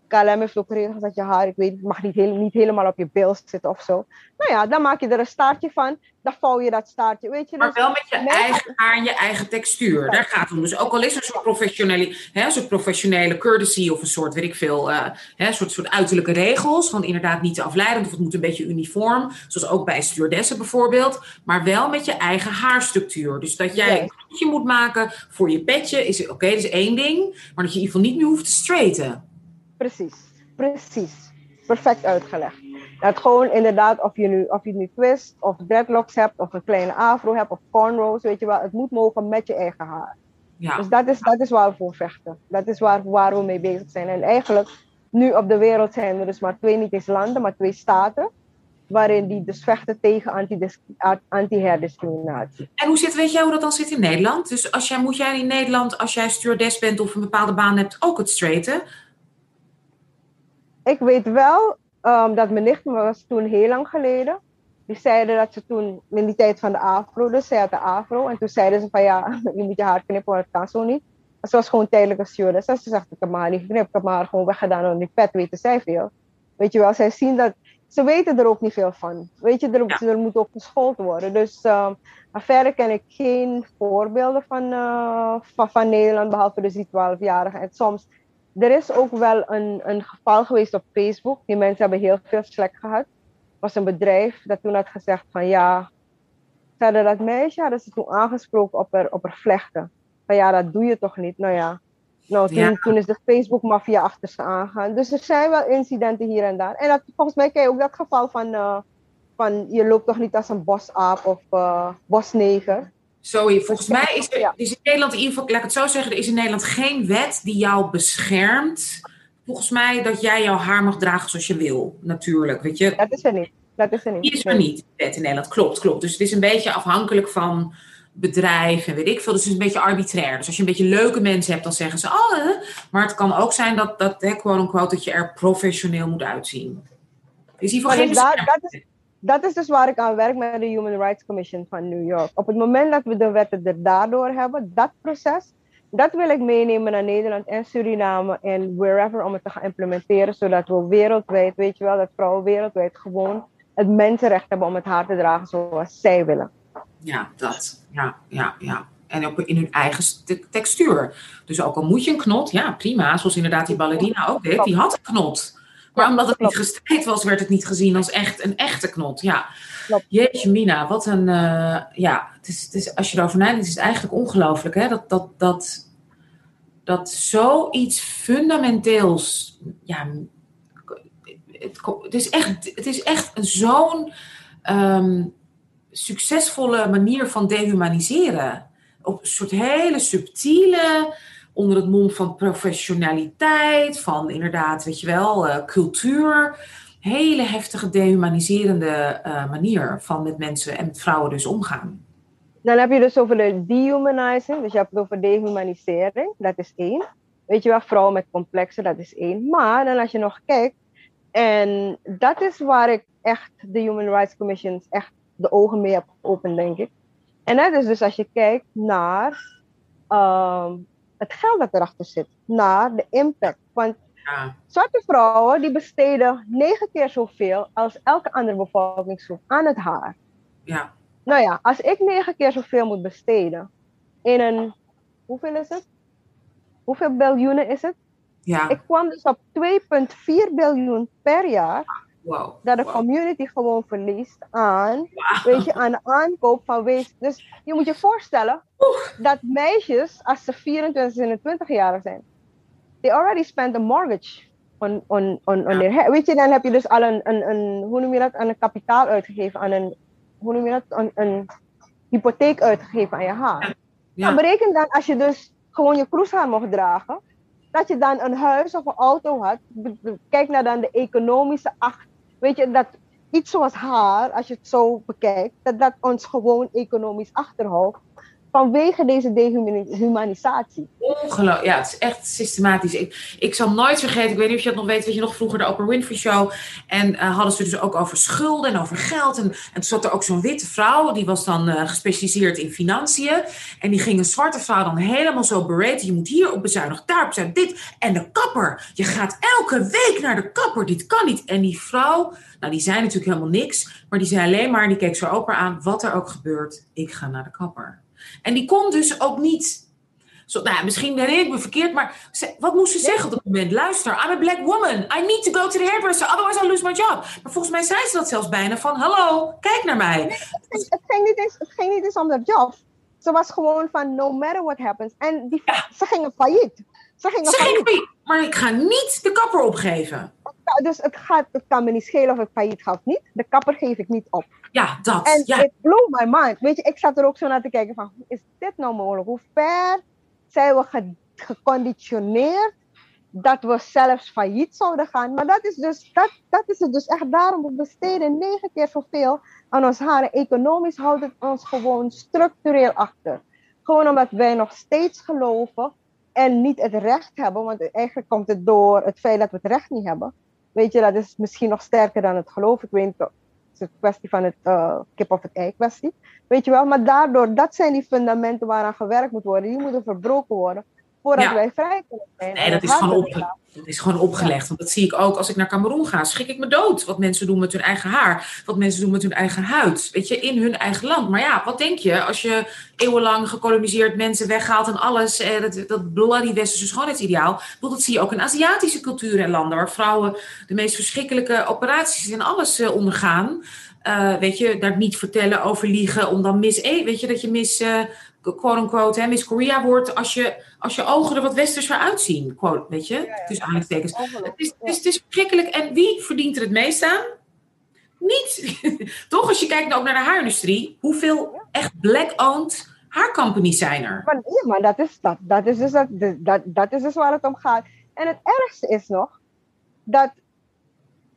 KLM heeft ook geregeld dat je haar, ik weet het, mag niet, heel, niet helemaal op je bil zitten of zo. Nou ja, dan maak je er een staartje van, dan vouw je dat staartje, weet je. Maar dus wel met je eigen haar en je eigen textuur. Daar gaat het om. Dus ook al is er zo'n professionele, hè, soort professionele courtesy of een soort, weet ik veel, uh, hè, soort, soort uiterlijke regels. Van inderdaad niet te afleidend of het moet een beetje uniform. Zoals ook bij stewardessen bijvoorbeeld. Maar wel met je eigen haarstructuur. Dus dat jij een knotje moet maken voor je petje, is oké, dat is één ding. Maar dat je in ieder geval niet meer hoeft te straighten. Precies, precies. Perfect uitgelegd. Dat gewoon inderdaad, of je, nu, of je nu twist, of dreadlocks hebt, of een kleine afro hebt, of cornrows, weet je wel, het moet mogen met je eigen haar. Ja. Dus dat is, dat is waar we voor vechten. Dat is waar, waar we mee bezig zijn. En eigenlijk, nu op de wereld zijn er dus maar twee, niet eens landen, maar twee staten, waarin die dus vechten tegen anti-herdiscriminatie. En hoe zit, weet jij hoe dat dan zit in Nederland? Dus als jij, moet jij in Nederland, als jij stewardess bent of een bepaalde baan hebt, ook het straighten? Ik weet wel um, dat mijn nicht was toen heel lang geleden. Die zeiden dat ze toen in die tijd van de afro, dus zij had de afro. En toen zeiden ze van ja, je moet je haar knippen, maar dat kan zo niet. En ze was gewoon tijdelijk stewardess. En ze zegt, ik heb mijn haar niet geknipt, ik heb mijn haar gewoon weggedaan onder die pet, weten zij veel. Weet je wel, zij zien dat, ze weten er ook niet veel van. Weet je, er, er moet ook geschoold worden. Dus um, verder ken ik geen voorbeelden van, uh, van, van Nederland, behalve dus die 12-jarigen. En soms er is ook wel een, een geval geweest op Facebook. Die mensen hebben heel veel slack gehad. Er was een bedrijf dat toen had gezegd van ja, ze hadden dat meisje hadden ze toen aangesproken op haar, op haar vlechten. Van ja, dat doe je toch niet? Nou ja, nou, toen, toen is de Facebook-maffia achter ze aangegaan. Dus er zijn wel incidenten hier en daar. En dat, volgens mij ken je ook dat geval van, uh, van je loopt toch niet als een bosaap of uh, bosneger. Zo, volgens mij is er is in Nederland, in ieder geval, laat ik het zo zeggen, er is in Nederland geen wet die jou beschermt. Volgens mij dat jij jouw haar mag dragen zoals je wil, natuurlijk. Weet je? Dat is er niet. Dat is er niet. Die is er niet, wet in Nederland. Klopt, klopt. Dus het is een beetje afhankelijk van bedrijf en weet ik veel. Dus het is een beetje arbitrair. Dus als je een beetje leuke mensen hebt, dan zeggen ze, oh, maar het kan ook zijn dat, dat hè, quote unquote, dat je er professioneel moet uitzien. Is die voor geen dat, dat, is, dus waar ik aan werk met de Human Rights Commission van New York. Op het moment dat we de wetten er daardoor hebben, dat proces, dat wil ik meenemen naar Nederland en Suriname en wherever om het te gaan implementeren, zodat we wereldwijd, weet je wel, dat vrouwen wereldwijd gewoon het mensenrecht hebben om het haar te dragen zoals zij willen. Ja, dat. Ja, ja, ja. En ook in hun eigen textuur. Dus ook al moet je een knot, ja, prima. Zoals inderdaad die ballerina ook deed, die had een knot. Maar omdat het niet gestrijd was, werd het niet gezien als echt een echte knot. Ja. Jeetje Mina, wat een... Uh, ja, het is, het is, als je erover nadenkt, is het eigenlijk ongelooflijk. Hè? Dat, dat, dat, dat zoiets fundamenteels... Ja, het, het is echt, het is echt zo'n um, succesvolle manier van dehumaniseren. Op een soort hele subtiele onder het mom van professionaliteit, van inderdaad, weet je wel, uh, cultuur. Hele heftige dehumaniserende uh, manier van met mensen en met vrouwen dus omgaan. Dan heb je dus over de dehumanizing, dus je hebt het over dehumanisering, dat is één. Weet je wel, vrouwen met complexen, dat is één. Maar dan als je nog kijkt, en dat is waar ik echt de Human Rights Commissions echt de ogen mee heb geopend, denk ik. En dat is dus als je kijkt naar um, het geld dat erachter zit, naar de impact. Want ja. zwarte vrouwen die besteden negen keer zoveel als elke andere bevolkingsgroep aan het haar. Ja. Nou ja, als ik negen keer zoveel moet besteden in een, hoeveel is het? Hoeveel biljoenen is het? Ja. Ik kwam dus op 2,4 biljoen per jaar. Wow. Dat de community gewoon verliest aan, weet je, aan de aankoop van wees. Dus je moet je voorstellen dat meisjes, als ze 24, 27 jaar zijn, they already spent a mortgage on, on, on, on their Weet je, dan heb je dus al een, een, een, hoe noem je dat, aan een kapitaal uitgegeven, aan een, hoe noem je dat, een, een hypotheek uitgegeven aan je haar. Ja. Nou, bereken dan als je dus gewoon je kroeshaar mocht dragen, dat je dan een huis of een auto had. Kijk naar dan de economische acht. Weet je, dat iets zoals haar, als je het zo bekijkt, dat dat ons gewoon economisch achterhoudt vanwege deze dehumanisatie. Ongelooflijk, ja, het is echt systematisch. Ik, ik zal nooit vergeten, ik weet niet of je dat nog weet, weet je nog vroeger de Oprah Winfrey Show. En uh, hadden ze dus ook over schulden en over geld. En, en toen zat er ook zo'n witte vrouw, die was dan uh, gespecialiseerd in financiën. En die ging een zwarte vrouw dan helemaal zo beraten. Je moet hier op bezuinigen, daar op bezuinigen, dit. En de kapper, je gaat elke week naar de kapper, dit kan niet. En die vrouw, nou die zei natuurlijk helemaal niks, maar die zei alleen maar, die keek zo Oprah aan, wat er ook gebeurt, ik ga naar de kapper. En die kon dus ook niet. Zo, nou, misschien ben ik me verkeerd, maar wat moest ze zeggen op dat moment? Luister, I'm a black woman. I need to go to the hairdresser, otherwise I'll lose my job. Maar volgens mij zei ze dat zelfs bijna van, hallo, kijk naar mij. het, ging, niet eens, het ging niet eens om de job. Ze was gewoon van, no matter what happens. En die, ze gingen failliet. Ze gingen ze failliet. failliet. Maar ik ga niet de kapper opgeven. Dus het, gaat, het kan me niet schelen of ik failliet ga of niet. De kapper geef ik niet op. Ja, dat. En ja. it blew my mind. Weet je, ik zat er ook zo naar te kijken van, hoe is dit nou mogelijk? Hoe ver zijn we ge geconditioneerd dat we zelfs failliet zouden gaan? Maar dat is, dus, dat, dat is het dus echt daarom. We besteden negen keer zoveel aan ons haren. Economisch houdt het ons gewoon structureel achter. Gewoon omdat wij nog steeds geloven en niet het recht hebben. Want eigenlijk komt het door het feit dat we het recht niet hebben. Weet je, dat is misschien nog sterker dan het geloof. Ik weet niet is een kwestie van het uh, kip of het ei kwestie. Weet je wel, maar daardoor, dat zijn die fundamenten waaraan gewerkt moet worden. Die moeten verbroken worden voordat wij vrij kunnen zijn. Nee, dat is, gewoon opgelegd. dat is gewoon opgelegd. Want dat zie ik ook als ik naar Cameroen ga. Schrik ik me dood. Wat mensen doen met hun eigen haar. Wat mensen doen met hun eigen huid. Weet je, in hun eigen land. Maar ja, wat denk je als je eeuwenlang gekoloniseerd mensen weghaalt en alles. Eh, dat, dat bloody westerse schoonheidsideaal. Dat zie je ook in Aziatische culturen en landen. Waar vrouwen de meest verschrikkelijke operaties en alles eh, ondergaan. Uh, weet je, daar niet vertellen over liegen, om dan mis, eh, weet je, dat je mis, uh, quote-unquote, hè, Miss Korea wordt als je, als je ogen er wat westerser uitzien. Quote, weet je? Ja, dus aanhalingstekens. Het is, het, is, het is verschrikkelijk. En wie verdient er het meest aan? Niet. Toch, als je kijkt ook naar de haarindustrie, hoeveel echt black-owned haarcompanies zijn er? Maar, ja, maar dat is, dat, dat, is dus, dat, dat, dat is dus waar het om gaat. En het ergste is nog, dat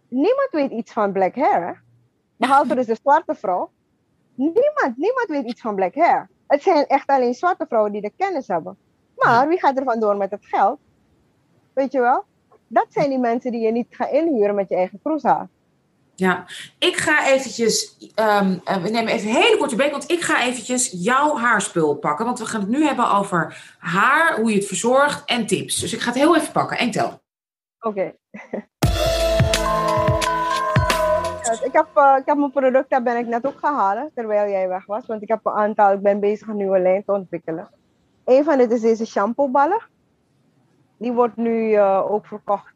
niemand weet iets van black hair. Behalve dus de zwarte vrouw. Niemand, niemand weet iets van black hair. Het zijn echt alleen zwarte vrouwen die de kennis hebben. Maar wie gaat er vandoor met het geld? Weet je wel? Dat zijn die mensen die je niet gaat inhuren met je eigen kroeshaar. Ja, ik ga eventjes, um, we nemen even een hele korte break, want ik ga eventjes jouw haarspul pakken. Want we gaan het nu hebben over haar, hoe je het verzorgt en tips. Dus ik ga het heel even pakken. En tel. Oké. Ik, heb, uh, ik heb mijn product, daar ben ik net ook gehaald, terwijl jij weg was. Want ik heb een aantal, ik ben bezig een nieuwe lijn te ontwikkelen. Een van dit is deze shampooballen. Die wordt nu uh, ook verkocht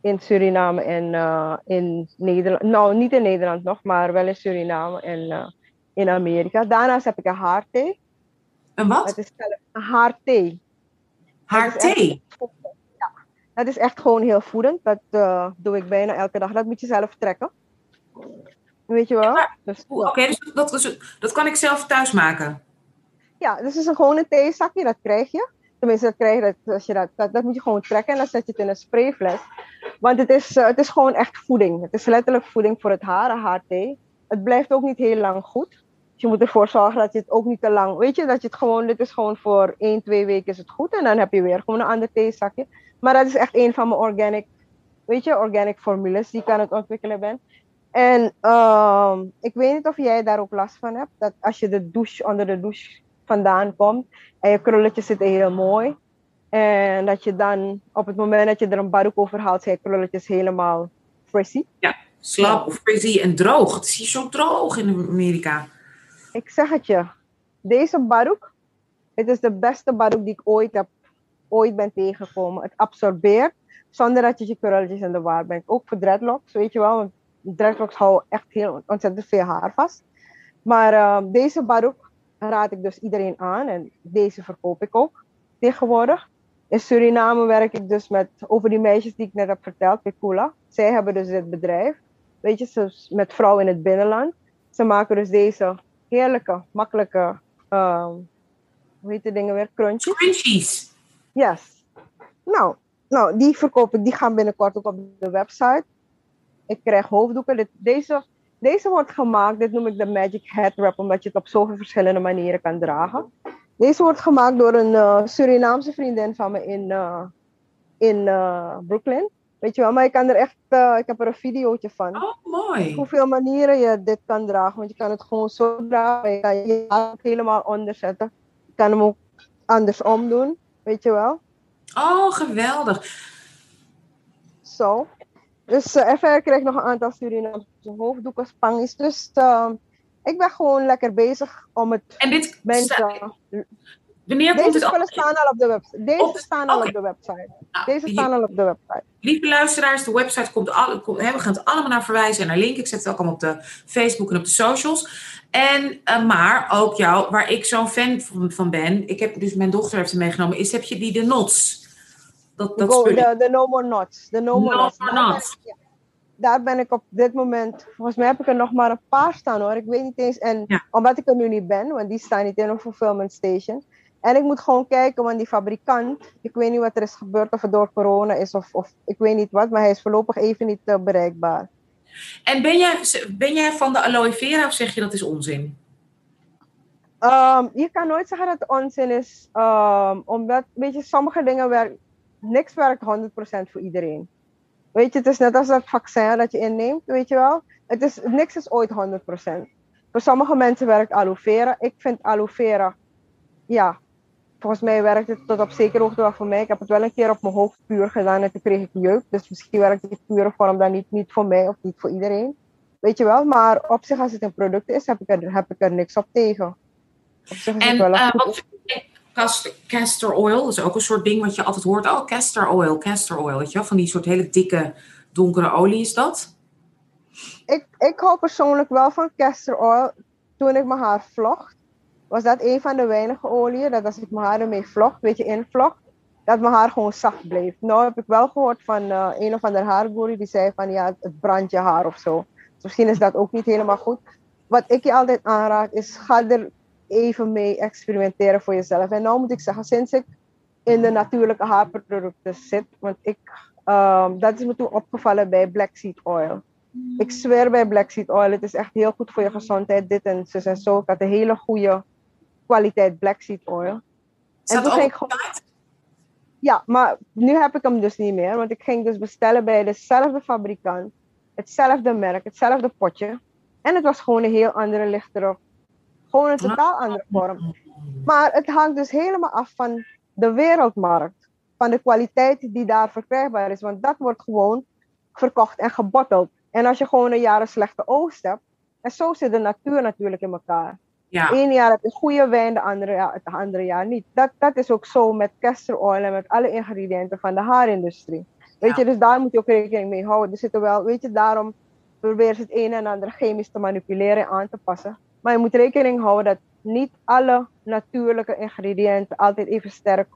in Suriname en uh, in Nederland. Nou, niet in Nederland nog, maar wel in Suriname en in Amerika. Daarnaast heb ik een haarthee. Een wat? Het is een haarthee. Haarthee? Ja, dat is echt gewoon heel voedend. Dat uh, doe ik bijna elke dag. Dat moet je zelf trekken. Weet je wel? Dus, Oké, okay, dus dat, dat, dat kan ik zelf thuis maken? Ja, dus het is een gewone theezakje, dat krijg je. Tenminste, dat krijg je, dat, als je dat, dat, dat, moet je gewoon trekken en dan zet je het in een sprayfles. Want het is, uh, het is gewoon echt voeding. Het is letterlijk voeding voor het haar, haarthee. Het blijft ook niet heel lang goed. Dus je moet ervoor zorgen dat je het ook niet te lang... Weet je, dat je het gewoon... Dit is gewoon voor 1, 2 weken is het goed. En dan heb je weer gewoon een ander theezakje. Maar dat is echt een van mijn organic... Weet je, organic formules die ik aan het ontwikkelen ben. En uh, ik weet niet of jij daar ook last van hebt. Dat als je de douche, onder de douche vandaan komt en je krulletjes zitten heel mooi. En dat je dan op het moment dat je er een baroek over haalt, zijn krulletjes helemaal frizzy. Ja, slap of frizzy en droog. Het is hier zo droog in Amerika. Ik zeg het je. Deze baroek, het is de beste baroek die ik ooit heb, ooit ben tegengekomen. Het absorbeert zonder dat je je krulletjes in de war bent. Ook voor dreadlocks, weet je wel. Dreadlocks houden echt heel ontzettend veel haar vast. Maar uh, deze baroek raad ik dus iedereen aan en deze verkoop ik ook tegenwoordig. In Suriname werk ik dus met, over die meisjes die ik net heb verteld, Pekula. Zij hebben dus dit bedrijf, weet je, met vrouwen in het binnenland. Ze maken dus deze heerlijke, makkelijke, um, hoe heet de dingen weer, crunchies. Crunchies. Yes. Nou, nou, die verkoop ik, die gaan binnenkort ook op de website. Ik krijg hoofddoeken. Deze deze wordt gemaakt, dit noem ik de Magic Head Wrap, omdat je het op zoveel verschillende manieren kan dragen. Deze wordt gemaakt door een uh, Surinaamse vriendin van me in, uh, in uh, Brooklyn. Weet je wel, maar je kan er echt, ik heb er een videootje van. Oh, mooi. Hoeveel manieren je dit kan dragen, want je kan het gewoon zo dragen. Je kan je het helemaal onderzetten. Je kan hem ook andersom doen, weet je wel. Oh, geweldig. Zo. Dus uh, even krijg ik nog een aantal Surinaamse hoofddoeken, spangies. Dus uh, ik ben gewoon lekker bezig om het en dit mensen... Wanneer komt Deze het staan al op de website. Deze op, staan al okay. op de website. Nou, Deze staan al op de website. Lieve luisteraars, de website komt al, kom, we gaan het allemaal naar verwijzen en naar link. Ik zet het ook allemaal op de Facebook en op de socials. En, uh, maar ook jou, waar ik zo'n fan van, van, ben. Ik heb dus mijn dochter heeft meegenomen. Is heb je die de Nots? Dat, dat Go, de, de No More Knots. De No More no Knots. More knots. Daar, ben ik, ja, daar ben ik op dit moment, volgens mij heb ik er nog maar een paar staan hoor. Ik weet niet eens. En ja. omdat ik er nu niet ben, want die staan niet in een fulfillment station. En ik moet gewoon kijken, want die fabrikant, ik weet niet wat er is gebeurd, of het door corona is of, of ik weet niet wat, maar hij is voorlopig even niet uh, bereikbaar. En ben jij, ben jij van de aloe vera of zeg je dat is onzin? Um, je kan nooit zeggen dat het onzin is, um, omdat, weet je, sommige dingen werken, niks werkt 100% voor iedereen. Weet je, het is net als dat vaccin dat je inneemt, weet je wel. Het is, niks is ooit 100%. Voor sommige mensen werkt aloe vera. Ik vind aloe vera, ja, volgens mij werkt het tot op zekere hoogte wel voor mij. Ik heb het wel een keer op mijn hoofd puur gedaan en toen kreeg ik jeuk. Dus misschien werkt die pure vorm dan niet, niet voor mij of niet voor iedereen. Weet je wel, maar op zich als het een product is, heb ik er, heb ik er niks op tegen. Op zich is en het wel uh, wat castor oil, dat is ook een soort ding wat je altijd hoort. Oh, castor oil, castor oil, weet je wel? Van die soort hele dikke, donkere olie is dat? Ik, ik hou persoonlijk wel van castor oil. Toen ik mijn haar vlocht, was dat een van de weinige oliën dat als ik mijn haar ermee vlocht, weet je, invlocht, dat mijn haar gewoon zacht bleef. Nou heb ik wel gehoord van uh, een of andere haargoerie die zei van ja, het brandt je haar of zo. Dus misschien is dat ook niet helemaal goed. Wat ik je altijd aanraad is, ga er even mee experimenteren voor jezelf. En nou moet ik zeggen, sinds ik in de natuurlijke haarproducten zit, want ik, um, dat is me toen opgevallen bij Black Seed Oil. Ik zweer bij Black Seed Oil, het is echt heel goed voor je gezondheid, dit en zo en zo. Ik had een hele goede kwaliteit Black Seed Oil. Is en toen ging ik gewoon... Ja, maar nu heb ik hem dus niet meer, want ik ging dus bestellen bij dezelfde fabrikant hetzelfde merk, hetzelfde potje. En het was gewoon een heel andere, lichtere, gewoon een totaal andere vorm. Maar het hangt dus helemaal af van de wereldmarkt. Van de kwaliteit die daar verkrijgbaar is. Want dat wordt gewoon verkocht en gebotteld. En als je gewoon een jaar een slechte oogst hebt. En zo zit de natuur natuurlijk in elkaar. Ja. Eén jaar heb je goede wijn, de andere jaar, het andere jaar niet. Dat, dat is ook zo met castor en met alle ingrediënten van de haarindustrie. Weet je, dus daar moet je ook rekening mee houden. Er zitten wel, weet je, daarom probeer ze het een en ander chemisch te manipuleren en aan te passen. Maar je moet rekening houden dat niet alle natuurlijke ingrediënten altijd even sterk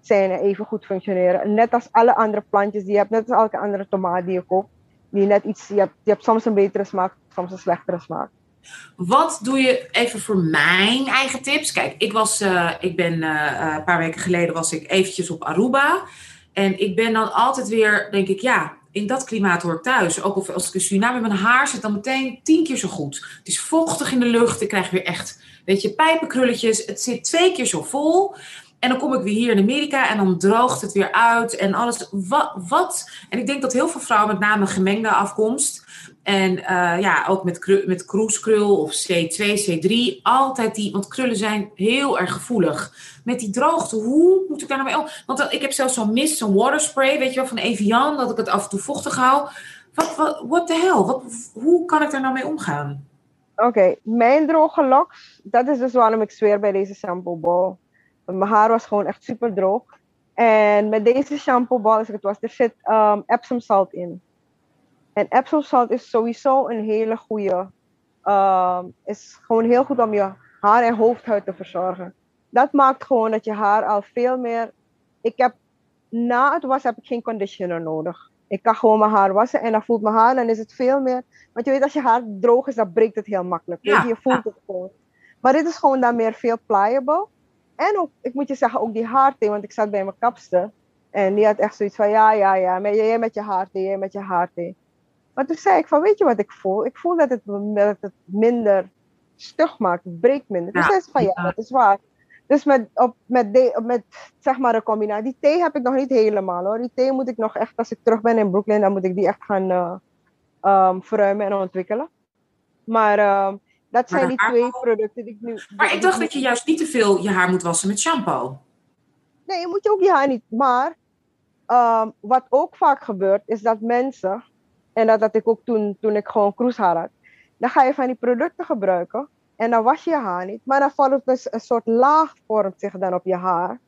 zijn en even goed functioneren. Net als alle andere plantjes die je hebt, net als elke andere tomaat die je koopt. Die net iets, je hebt, soms een betere smaak, soms een slechtere smaak. Wat doe je even voor mijn eigen tips? Kijk, ik was, uh, ik ben uh, een paar weken geleden was ik eventjes op Aruba. En ik ben dan altijd weer, denk ik, ja, in dat klimaat hoor ik thuis. Ook of als ik in Suriname mijn haar zit, dan meteen tien keer zo goed. Het is vochtig in de lucht. Ik krijg weer echt, weet je, pijpenkrulletjes. Het zit twee keer zo vol. En dan kom ik weer hier in Amerika en dan droogt het weer uit en alles. Wat? wat? En ik denk dat heel veel vrouwen, met name gemengde afkomst, en uh, ja, ook met, met kroeskrul of C2, C3, altijd die, want krullen zijn heel erg gevoelig. Met die droogte, hoe moet ik daar nou mee om? Want ik heb zelfs zo'n mist, zo'n waterspray, weet je wel, van Evian, dat ik het af en toe vochtig hou. Wat, wat what the hell? Wat, hoe kan ik daar nou mee omgaan? Oké, mijn droge loks, dat is dus waarom ik zweer bij deze shampoo bal. Mijn haar was gewoon echt super droog. En met deze shampoo bal, als ik het was, er zit um, Epsom salt in. En Epsom salt is sowieso een hele goede. Uh, is gewoon heel goed om je haar en hoofdhuid te verzorgen. Dat maakt gewoon dat je haar al veel meer. Ik heb na het wassen heb ik geen conditioner nodig. Ik kan gewoon mijn haar wassen en dan voelt mijn haar, dan is het veel meer. Want je weet, als je haar droog is, dan breekt het heel makkelijk. Ja, je, je voelt het gewoon. Maar dit is gewoon dan meer veel pliable. En ook, ik moet je zeggen, ook die haarthee, want ik zat bij mijn kapster. En die had echt zoiets van, ja, ja, ja, met, jij met je haarthee, jij met je haarthee. Maar toen zei ik van, weet je wat ik voel? Ik voel dat het, dat het minder stug maakt, het breekt minder. Dus zei ze van, ja, dat is waar. Dus met, op, met, de, met zeg maar een combinatie. Die thee heb ik nog niet helemaal hoor. Die thee moet ik nog echt, als ik terug ben in Brooklyn, dan moet ik die echt gaan uh, um, verruimen en ontwikkelen. Maar uh, dat zijn die twee producten die ik nu. Maar ik dacht dat je juist niet te veel je haar moet wassen met shampoo. Nee, je moet je ook je haar niet. Maar um, wat ook vaak gebeurt, is dat mensen en dat had ik ook toen, toen ik gewoon kroeshaar had. Dan ga je van die producten gebruiken. En dan was je je haar niet. Maar dan valt dus een soort laag vormt zich dan op je haar.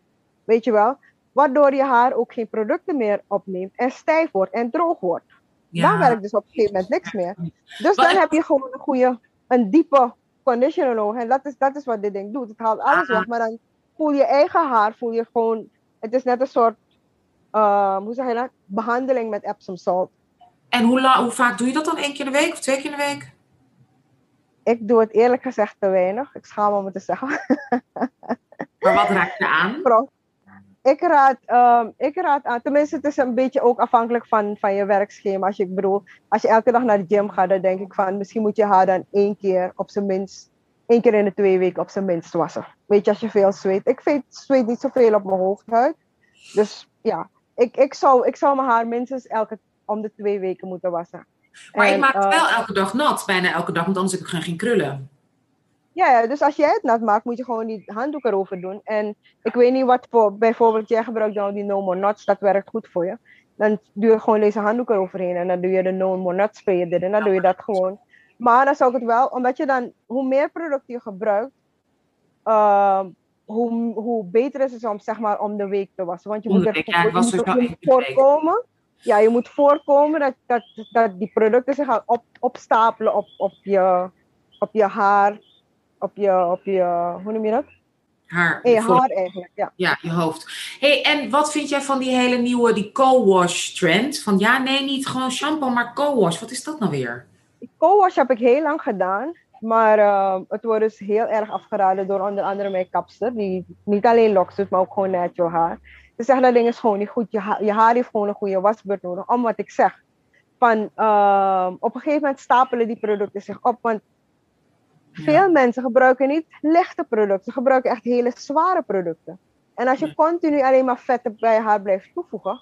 Weet je wel? Waardoor je haar ook geen producten meer opneemt. En stijf wordt en droog wordt. Dan werkt dus op een gegeven moment niks meer. Dus dan heb je gewoon een goede, een diepe conditioner nodig. En dat is, dat is wat dit ding doet. Het haalt alles weg. Maar dan voel je eigen haar, voel je gewoon... Het is net een soort, uh, hoe zeg je dat? Behandeling met Epsom salt. En hoe, hoe vaak doe je dat dan? Eén keer in de week of twee keer in de week? Ik doe het eerlijk gezegd te weinig. Ik schaam me om het te zeggen. Maar wat raad je aan? Ik raad, um, ik raad aan, tenminste het is een beetje ook afhankelijk van, van je werkschema. Als je, ik bedoel, als je elke dag naar de gym gaat, dan denk ik van misschien moet je haar dan één keer op zijn minst, één keer in de twee weken op zijn minst wassen. Weet je, als je veel zweet. Ik weet, zweet niet zoveel op mijn hoofdhuid. Dus ja, ik, ik, zou, ik zou mijn haar minstens elke om de twee weken moeten wassen. Maar en, je maakt het wel eh, elke dag nat, bijna elke dag, want anders heb ik geen krullen. Ja, dus als jij het nat maakt, moet je gewoon die handdoek erover doen. En ik weet niet wat voor, bijvoorbeeld jij gebruikt dan die No More Nuts, dat werkt goed voor je. Dan doe je gewoon deze handdoek eroverheen en dan doe je de No More Nuts spray erin en dan doe je dat gewoon. Maar dan zou ik het wel, omdat je dan, hoe meer producten je gebruikt, uh, hoe, hoe beter is het om, zeg maar, om de week te wassen. Want je moet er ja, voorkomen ja, je moet voorkomen dat, dat, dat die producten zich gaan op, opstapelen op, op, je, op je haar, op je, op je, hoe noem je dat? Haar. je haar eigenlijk, ja. Ja, je hoofd. hey, en wat vind jij van die hele nieuwe, die co-wash trend? Van ja, nee, niet gewoon shampoo, maar co-wash. Wat is dat nou weer? Co-wash heb ik heel lang gedaan. Maar uh, het wordt dus heel erg afgeraden door onder andere mijn kapster. Die niet alleen loks doet, maar ook gewoon natural haar. Ze zeggen dat ding is gewoon niet goed. Je, ha je haar heeft gewoon een goede wasbeurt nodig. Om wat ik zeg. Van, uh, op een gegeven moment stapelen die producten zich op. Want veel mensen gebruiken niet lichte producten. Ze gebruiken echt hele zware producten. En als je continu alleen maar vetten bij je haar blijft toevoegen,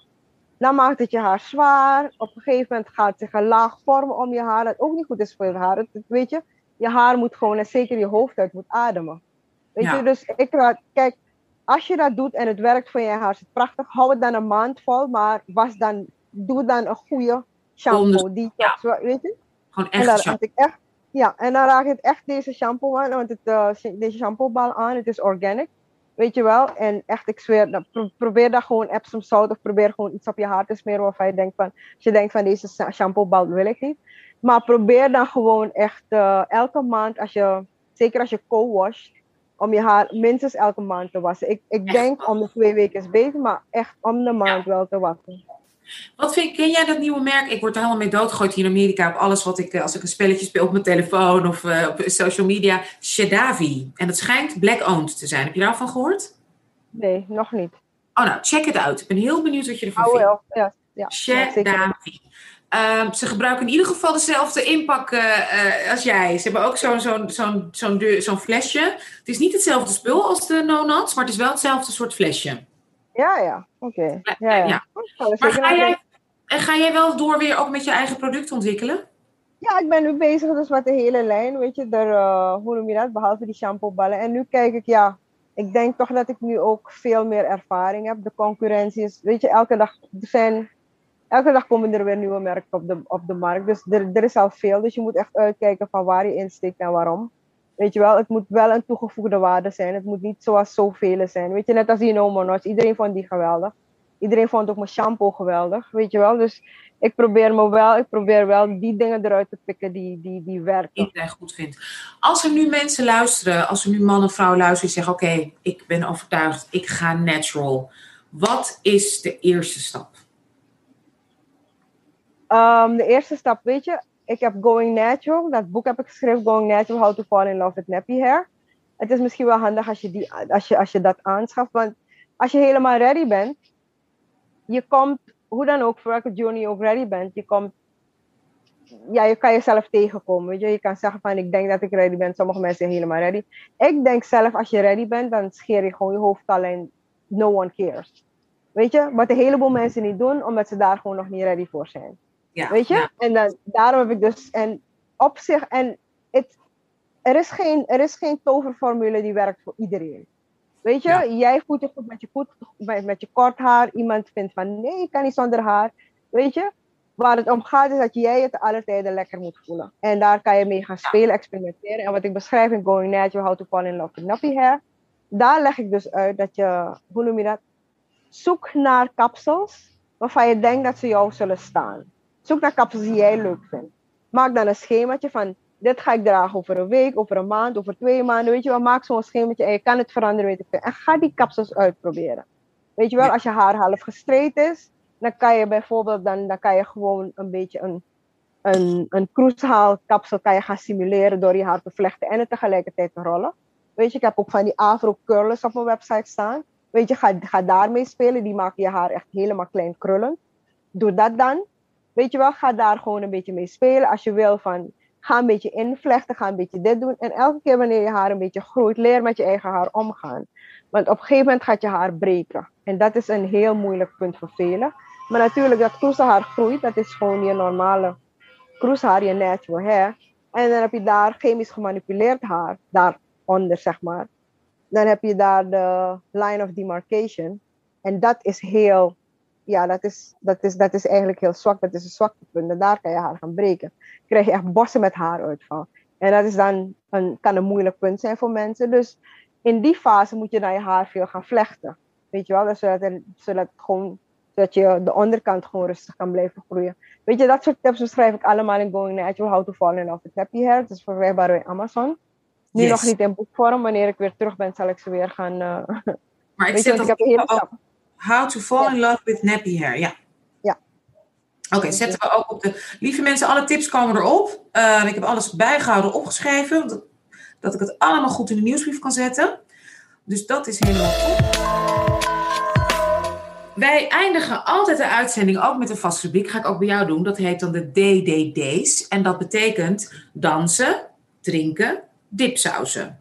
dan maakt het je haar zwaar. Op een gegeven moment gaat zich een laag vormen om je haar, dat ook niet goed is voor je haar. Het, weet je, je haar moet gewoon, en zeker je hoofd uit, moet ademen. Weet je, dus ik raad, kijk, als je dat doet en het werkt voor je haar, is het prachtig. Hou het dan een maand vol, maar was dan, doe dan een goede shampoo. Die, ja. weet je? Gewoon echt en dan ik echt, Ja, en dan raak ik echt deze shampoo aan, want het, uh, deze shampoobal aan, het is organic. Weet je wel? En echt, ik zweer, probeer daar gewoon Epsom zout of probeer gewoon iets op je haar te smeren waarvan je denkt van, als je denkt van deze shampoobal wil ik niet. Maar probeer dan gewoon echt uh, elke maand, als je, zeker als je co-washt, om je haar minstens elke maand te wassen. Ik, ik denk om de twee weken is beter, maar echt om de maand wel te wassen. Wat vind, ken jij dat nieuwe merk? Ik word er helemaal mee doodgegooid hier in Amerika op alles wat ik, eh, als ik een spelletje speel op mijn telefoon of uh, op social media. Shadavi. En dat schijnt black-owned te zijn. Heb je daarvan gehoord? Nee, nog niet. Oh nou, check het uit. Ik ben heel benieuwd wat je ervan oh, vindt. Wel. Ja, ja, Shadavi. Ehm, ze gebruiken in ieder geval dezelfde inpak uh, als jij. Ze hebben ook zo'n zo'n zo'n zo'n zo'n flesje. Het is niet hetzelfde spul als de no-nuts, maar het is wel hetzelfde soort flesje. Ja, ja. Oké. Ja, ja. ja. Maar ga jij, en ga jij wel door weer ook met je eigen product ontwikkelen? Ja, ik ben nu bezig dus met de hele lijn, weet je, er, uh, hoe noem je dat, behalve die shampooballen. En nu kijk ik, ja, ik denk toch dat ik nu ook veel meer ervaring heb. De concurrentie is, weet je, elke dag zijn elke dag komen er weer nieuwe merken op de, op de markt. Dus er, er is al veel. Dus je moet echt uitkijken van waar je insteekt en waarom. Weet je wel, het moet wel een toegevoegde waarde zijn. Het moet niet zoals zoveel zijn. Weet je, net als die No Iedereen vond die geweldig. Iedereen vond ook mijn shampoo geweldig. Weet je wel, dus ik probeer me wel, ik probeer wel die dingen eruit te pikken die, die, die werken. Die goed vindt. Als er nu mensen luisteren, als er nu man en vrouw luisteren die zeggen: Oké, ik ben overtuigd, ik ga natural. Wat is de eerste stap? Um, de eerste stap, weet je, ik heb Going Natural, dat boek heb ik geschreven, Going Natural, How to Fall in Love with Nappy Hair. Het is misschien wel handig als je, die, als je, als je dat aanschaft, want als je helemaal ready bent, je komt, hoe dan ook, voor welke journey je ook ready bent, je komt, ja, je kan jezelf tegenkomen, weet je. Je kan zeggen van, ik denk dat ik ready ben, sommige mensen zijn helemaal ready. Ik denk zelf, als je ready bent, dan scheer je gewoon je hoofd al en no one cares. Weet je, wat een heleboel mensen niet doen, omdat ze daar gewoon nog niet ready voor zijn. Ja, Weet je? En dan, daarom heb ik dus, en op zich, en het, er, is geen, er is geen toverformule die werkt voor iedereen. Weet je, jij voelt je goed met je, goed, met, met je kort haar. Iemand vindt van nee, ik kan niet zonder haar. Weet je, waar het om gaat is dat jij het alle tijden lekker moet voelen. En daar kan je mee gaan spelen, experimenteren. En wat ik beschrijf in Going Natural, How to Fall in Love with Nappy Hair. Daar leg ik dus uit dat je, hoe noem je dat? Zoek naar kapsels waarvan je denkt dat ze jou zullen staan. Zoek naar kapsels die jij leuk vindt. Maak dan een schemaatje van dit ga ik dragen over een week, over een maand, over twee maanden. Weet je wel, maak zo'n schemaatje en je kan het veranderen, weet ik En ga die kapsels uitproberen. Weet je wel, als je haar half gestreed is, dan kan je bijvoorbeeld, dan, dan kan je gewoon een beetje een, een, een kapsel kan je gaan simuleren door je haar te vlechten en het tegelijkertijd te rollen. Weet je, ik heb ook van die afro curlers op mijn website staan. Weet je, ga, ga daarmee spelen. Die maken je haar echt helemaal klein krullen. Doe dat dan. Weet je wel, ga daar gewoon een beetje mee spelen. Als je wil van, ga een beetje invlechten, ga een beetje dit doen. En elke keer wanneer je haar een beetje groeit, leer met je eigen haar omgaan. Want op een gegeven moment gaat je haar breken. En dat is een heel moeilijk punt voor velen. Maar natuurlijk, dat kroesenhaar groeit, dat is gewoon je normale kroeshaar, je natural hair. En dan heb je daar chemisch gemanipuleerd haar, daaronder zeg maar. Dan heb je daar de line of demarcation. En dat is heel ja, dat is, dat, is, dat is eigenlijk heel zwak. Dat is een zwaktepunt. En daar kan je haar gaan breken. krijg je echt bossen met haaruitval. En dat is dan een, kan een moeilijk punt zijn voor mensen. Dus in die fase moet je dan je haar veel gaan vlechten. Weet je wel, dus zodat, er, zodat, gewoon, zodat je de onderkant gewoon rustig kan blijven groeien. Weet je, dat soort tips beschrijf ik allemaal in Going Natural, How to Fall in Love with Happy Hair. Het is verkrijgbaar bij Amazon. Nu nog niet in boekvorm. Wanneer ik weer terug ben, zal ik ze weer gaan... Uh, maar ik dat ik heb hele How to Fall in Love with Nappy Hair, ja. Ja. Oké, zetten we ook op de... Lieve mensen, alle tips komen erop. Uh, ik heb alles bijgehouden, opgeschreven. Dat, dat ik het allemaal goed in de nieuwsbrief kan zetten. Dus dat is helemaal top. Wij eindigen altijd de uitzending ook met een vast rubriek. Ga ik ook bij jou doen. Dat heet dan de DDD's. En dat betekent dansen, drinken, dipsausen.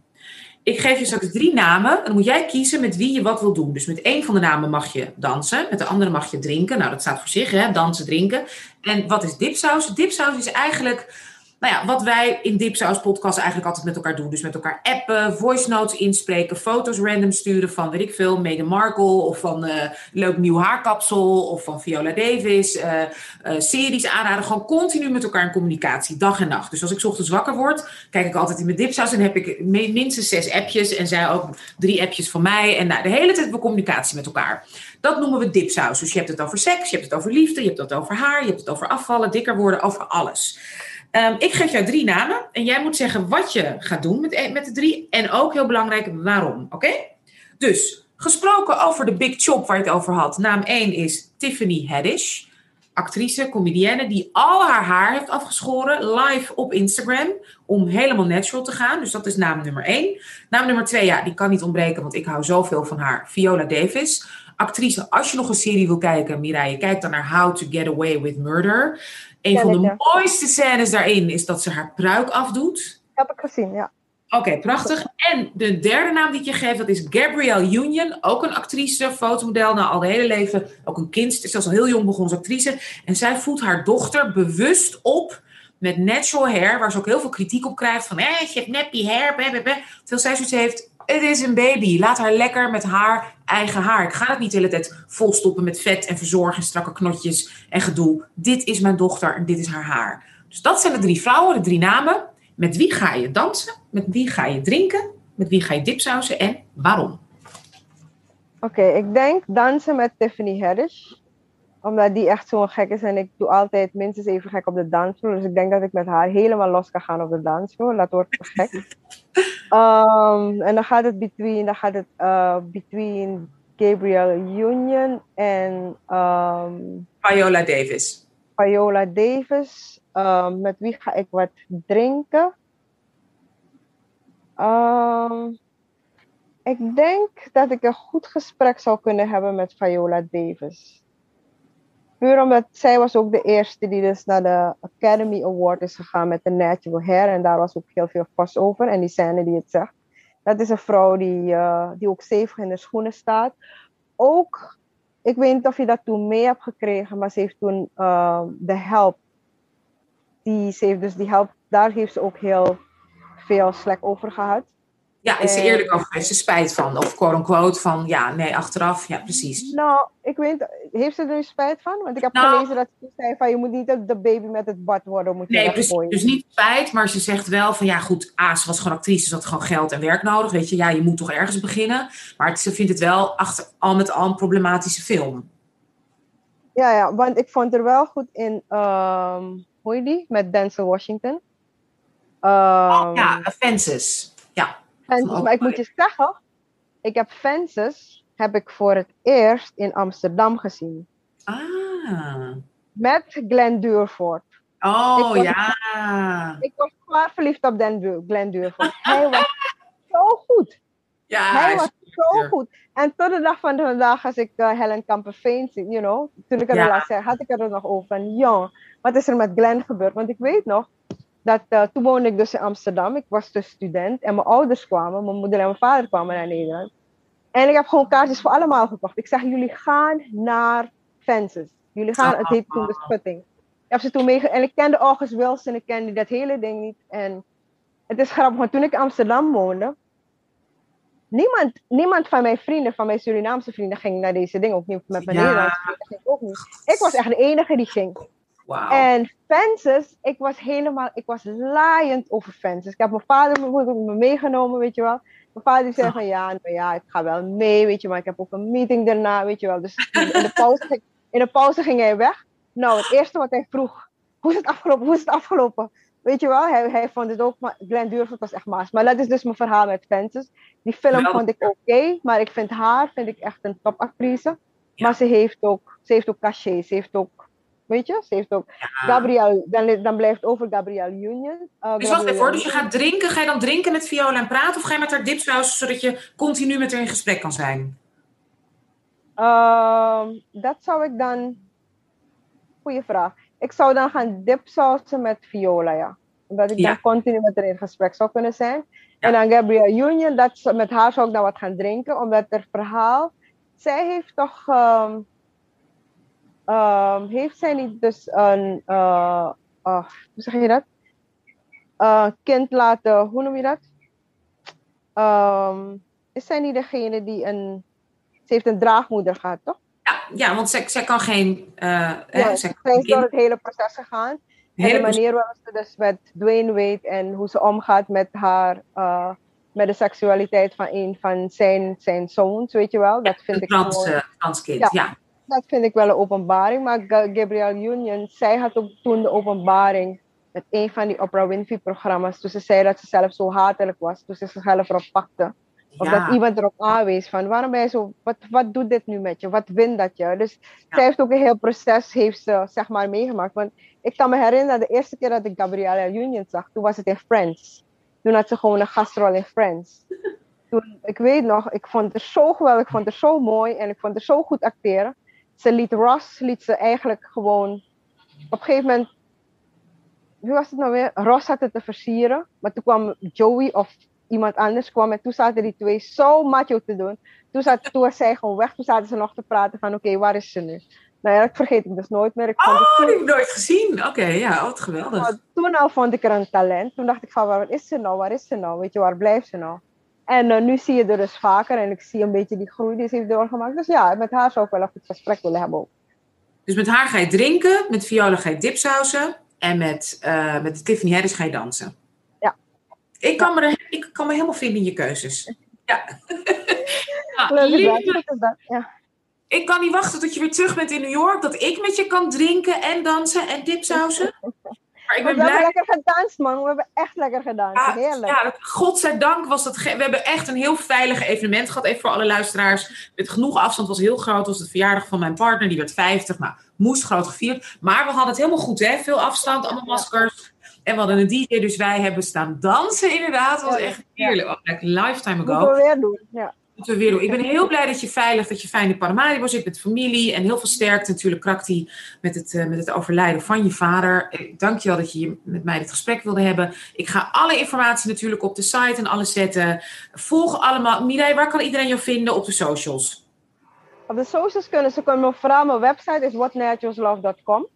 Ik geef je straks drie namen. En dan moet jij kiezen met wie je wat wil doen. Dus met één van de namen mag je dansen. Met de andere mag je drinken. Nou, dat staat voor zich, hè? Dansen, drinken. En wat is dipsaus? Dipsaus is eigenlijk nou ja, wat wij in Dipsaus podcast eigenlijk altijd met elkaar doen. Dus met elkaar appen, voice notes inspreken, foto's random sturen van, weet ik veel, Meghan Markle of van uh, leuk nieuw haarkapsel of van Viola Davis. Uh, uh, series aanraden, gewoon continu met elkaar in communicatie, dag en nacht. Dus als ik ochtends wakker word, kijk ik altijd in mijn Dipsaus en heb ik minstens zes appjes en zij ook drie appjes van mij. En nou, de hele tijd we communicatie met elkaar. Dat noemen we dipsaus. Dus je hebt het over seks, je hebt het over liefde, je hebt het over haar, je hebt het over afvallen, dikker worden, over alles. Um, ik geef jou drie namen en jij moet zeggen wat je gaat doen met, e- met de drie. En ook heel belangrijk waarom. Oké? Dus gesproken over de Big Chop waar je het over had. Naam 1 is Tiffany Haddish. Actrice, comedienne die al haar haar heeft afgeschoren live op Instagram. Om helemaal natural te gaan. Dus dat is naam nummer 1. Naam nummer 2, ja, die kan niet ontbreken, want ik hou zoveel van haar. Viola Davis actrice, als je nog een serie wil kijken, Mireille, kijk dan naar How to Get Away with Murder. Een van de mooiste scènes daarin is dat ze haar pruik afdoet. Heb ik gezien, ja. Oké, prachtig. En de derde naam die ik je geef, dat is Gabrielle Union. Ook een actrice, fotomodel, nou al de hele leven. Ook een kind, zelfs al heel jong begon als actrice. En zij voedt haar dochter bewust op met natural hair, waar ze ook heel veel kritiek op krijgt. Van, eh, je hebt nappy hair, blah, Terwijl zij zoiets heeft, het is een baby. Laat haar lekker met haar eigen haar. Ik ga het niet de hele tijd volstoppen met vet en verzorgen, strakke knotjes en gedoe. Dit is mijn dochter en dit is haar haar. Dus dat zijn de drie vrouwen, de drie namen. Met wie ga je dansen? Met wie ga je drinken? Met wie ga je dipsausen en waarom? Oké, ik denk dansen met Tiffany Haddish omdat die echt zo'n gek is en ik doe altijd minstens even gek op de dansvloer. Dus ik denk dat ik met haar helemaal los kan gaan op de dansvloer. Dat wordt gek. um, en dan gaat het between, dan gaat het, uh, between Gabriel Union en um, Viola Davis. Viola Davis. Um, met wie ga ik wat drinken? ik denk dat ik een goed gesprek zou kunnen hebben met Viola Davis. Puur omdat zij was ook de eerste die dus naar de Academy Award is gegaan met de natural hair. En daar was ook heel veel pas over. En die scène die het zegt. Dat is een vrouw die, uh, die ook stevig in de schoenen staat. Ook, ik weet niet of je dat toen mee hebt gekregen, maar ze heeft toen uh, de help. Die, ze heeft dus die help, daar heeft ze ook heel veel slek over gehad. Ja, is ze eerlijk over geweest? Ze spijt van? Of quote-unquote van, ja, nee, achteraf. Ja, precies. Nou, ik weet, heeft ze er nu spijt van? Want ik heb nou, gelezen dat ze zei van, je moet niet de baby met het bad worden. Moet nee, precies. Dus niet spijt, maar ze zegt wel van, ja goed, A, ze was gewoon actrice, ze had gewoon geld en werk nodig. Weet je, ja, je moet toch ergens beginnen. Maar ze vindt het wel achter, al met al een problematische film. Ja, ja, want ik vond er wel goed in, um, hoe heet die? Met Denzel Washington. Um, oh, ja, Offenses. Ja. Fences, maar ik moet je zeggen, ik heb Fences heb ik voor het eerst in Amsterdam gezien. Ah. Met Glenn Durford. Oh ja. Ik was zwaar verliefd op Glenn Durford. Hij was zo goed. Ja, hij was zo goed. En tot de dag van vandaag, als ik uh, Helen Kamperveen zie, you know, toen ik er ja. laatst zei, had ik er nog over van, jong, wat is er met Glenn gebeurd? Want ik weet nog, dat, uh, toen woonde ik dus in Amsterdam. Ik was dus student en mijn ouders kwamen, mijn moeder en mijn vader kwamen naar Nederland. En ik heb gewoon kaartjes voor allemaal gekocht. Ik zeg, jullie gaan naar Fences. Jullie gaan, het heet toen de Schutting. Ik heb ze toen meege... En ik kende August Wilson, ik kende dat hele ding niet. En het is grappig, want toen ik in Amsterdam woonde, niemand, niemand van mijn vrienden, van mijn Surinaamse vrienden, ging naar deze ding. Ook niet met mijn ja. Nederlandse vrienden, ging ook niet. Ik was echt de enige die ging. En Fences, ik was helemaal, ik was laaiend over Fences. Ik heb mijn vader en mijn moeder me meegenomen, weet je wel. Mijn vader zei van ja, nou ja, ik ga wel mee, weet je, maar ik heb ook een meeting daarna, weet je wel. Dus in de pauze, in de pauze ging hij weg. Nou, het eerste wat hij vroeg, hoe is het afgelopen, hoe is het afgelopen? Weet je wel, hij, hij vond het ook, maar Glenn Durford was echt maas. Maar dat is dus mijn verhaal met Fences. Die film vond ik oké, maar ik vind haar, vind ik echt een topactrice. Ja. Maar ze heeft ook, ze heeft ook cachet, ze heeft ook Weet je, ze heeft ook Gabriel, dan, dan blijft over Gabriel Union. Uh, dus wacht even dus je gaat drinken, ga je dan drinken met Viola en praten of ga je met haar dipsaus zodat je continu met haar in gesprek kan zijn? Uh, dat zou ik dan, goeie vraag. Ik zou dan gaan dipsausen met Viola, ja. Omdat ik dan continu met haar in gesprek zou kunnen zijn. En dan Gabrielle Union, dat, met haar zou ik dan wat gaan drinken, omdat er verhaal, zij heeft toch, um, um, heeft zij niet dus een, uh, uh, hoe zeg je dat? Uh, kind laten, hoe noem je dat? Um, is zij niet degene die een, ze heeft een draagmoeder gehad, toch? Ja, ja want zij, zij kan geen. Uh, ja, hè, zij, zij is door het hele proces gegaan. En de manier waarop ze dus met Dwayne weet en hoe ze omgaat met haar, met de seksualiteit van een van zijn, zijn zoons, weet je wel. Dat vind ik trans, gewoon, transkind, ja, ja. Dat vind ik wel een openbaring. Maar Gabrielle Union, zij had ook toen de openbaring met een van die Oprah Winfrey programma's. Toen ze zei dat ze zelf zo hatelijk was, toen ze zichzelf erop pakte. Of dat iemand erop aanwees van waarom ben je zo, wat, wat doet dit nu met je? Wat wint dat je? Dus zij heeft ook een heel proces heeft ze, zeg maar, meegemaakt. Want ik kan me herinneren, de eerste keer dat ik Gabrielle Union zag, toen was het in Friends. Toen had ze gewoon een gastrol in Friends. Toen, ik weet nog, ik vond het zo geweldig, ik vond het zo mooi en ik vond het zo goed acteren. Ze liet Ross, liet ze eigenlijk gewoon, op een gegeven moment, wie was het nou weer? Ross had het te versieren, maar toen kwam Joey of iemand anders kwam en toen zaten die twee zo macho te doen. Toen, zat, toen was zij gewoon weg, toen zaten ze nog te praten van oké, waar is ze nu? Nou ja, dat vergeet ik dus nooit meer. Ik oh, die heb ik nooit gezien. Oké, ja, wat geweldig. Toen al vond ik er een talent. Toen dacht ik van, waar is ze nou? Waar is ze nou? Weet je, waar blijft ze nou? En uh, nu zie je er dus vaker en ik zie een beetje die groei die ze heeft doorgemaakt. Dus ja, met haar zou ik wel even het gesprek willen hebben ook. Dus met haar ga je drinken, met Viola ga je dipsausen en met, uh, met Tiffany Harris ga je dansen. Ja. Ik kan, ja. me, ik kan me helemaal vinden in je keuzes. Ja. nou, Leuk, ja. Ik kan niet wachten tot je weer terug bent in New York. Dat ik met je kan drinken en dansen en dipsausen. Maar ik ben we blij... hebben lekker gedanst, man. We hebben echt lekker gedanst. Ja, Heerlijk. Ja, godzijdank was dat... We hebben echt een heel veilig evenement gehad. Even voor alle luisteraars. Met genoeg afstand. was heel groot. Het was de verjaardag van mijn partner. Die werd 50. Nou, moest groot gevierd. Maar we hadden het helemaal goed, hè. Veel afstand, allemaal maskers. En we hadden een DJ, dus wij hebben staan dansen inderdaad. Dat was echt heerlijk. Oh, like lifetime ago. Moeten we weer doen, ja Ik ben heel blij dat je veilig, dat je fijn in Paramaribo zit met familie. En heel veel sterkte natuurlijk, Krakti, met het, uh, met het overlijden van je vader. Dank je wel dat je met mij dit gesprek wilde hebben. Ik ga alle informatie natuurlijk op de site en alles zetten. Volg allemaal. Mireille, waar kan iedereen jou vinden op de socials? Op de socials kunnen ze kunnen vooral mijn website is whatnaturalslove.com.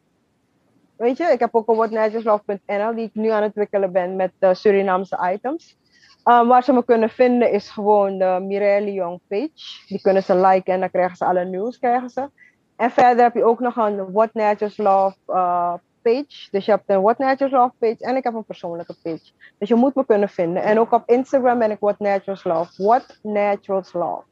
Weet je, ik heb ook een whatnaturalslove.nl die ik nu aan het ontwikkelen ben met uh, Surinaamse items. Um, waar ze me kunnen vinden is gewoon de Mireille Young page. Die kunnen ze liken en dan krijgen ze alle nieuws. Krijgen ze. En verder heb je ook nog een What Natures Love uh, page. Dus je hebt een What Natures Love page en ik heb een persoonlijke page. Dus je moet me kunnen vinden. En ook op Instagram ben ik What Naturals Love. What Naturals Love.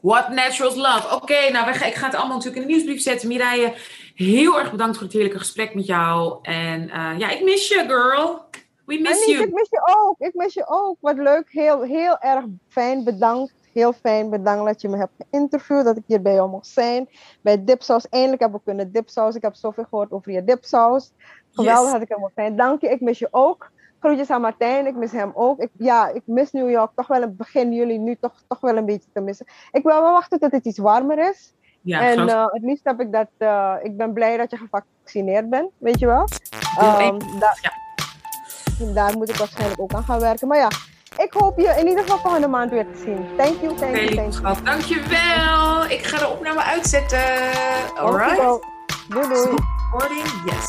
What Naturals Love. Oké, nou ik ga het allemaal natuurlijk in de nieuwsbrief zetten. Mireille, heel erg bedankt voor het heerlijke gesprek met jou. En uh, ja, ik mis je, girl. We miss you. Ik mis je ook. Ik mis je ook. Wat leuk. Heel, heel erg fijn. Bedankt. Heel fijn. Bedankt dat je me hebt geïnterviewd. Dat ik hier bij jou mocht zijn. Bij Dipsaus. Eindelijk heb ik kunnen dipsaus. Ik heb zoveel gehoord over je dipsaus. Geweldig yes. dat ik helemaal fijn. Dank je. Ik mis je ook. Groetjes aan Martijn. Ik mis hem ook. Ik, ja, ik mis New York toch wel een begin juli nu toch, toch wel een beetje te missen. Ik wil wel wachten tot het iets warmer is. Ja, en uh, het liefst heb ik dat. Uh, ik ben blij dat je gevaccineerd bent, weet je wel. Um, ja daar moet ik waarschijnlijk ook aan gaan werken. Maar ja, ik hoop je in ieder geval volgende maand weer te zien. Thank you, thank you, thank you. Dankjewel. Ik ga de opname uitzetten. Alright. Doei doei. Recording, yes.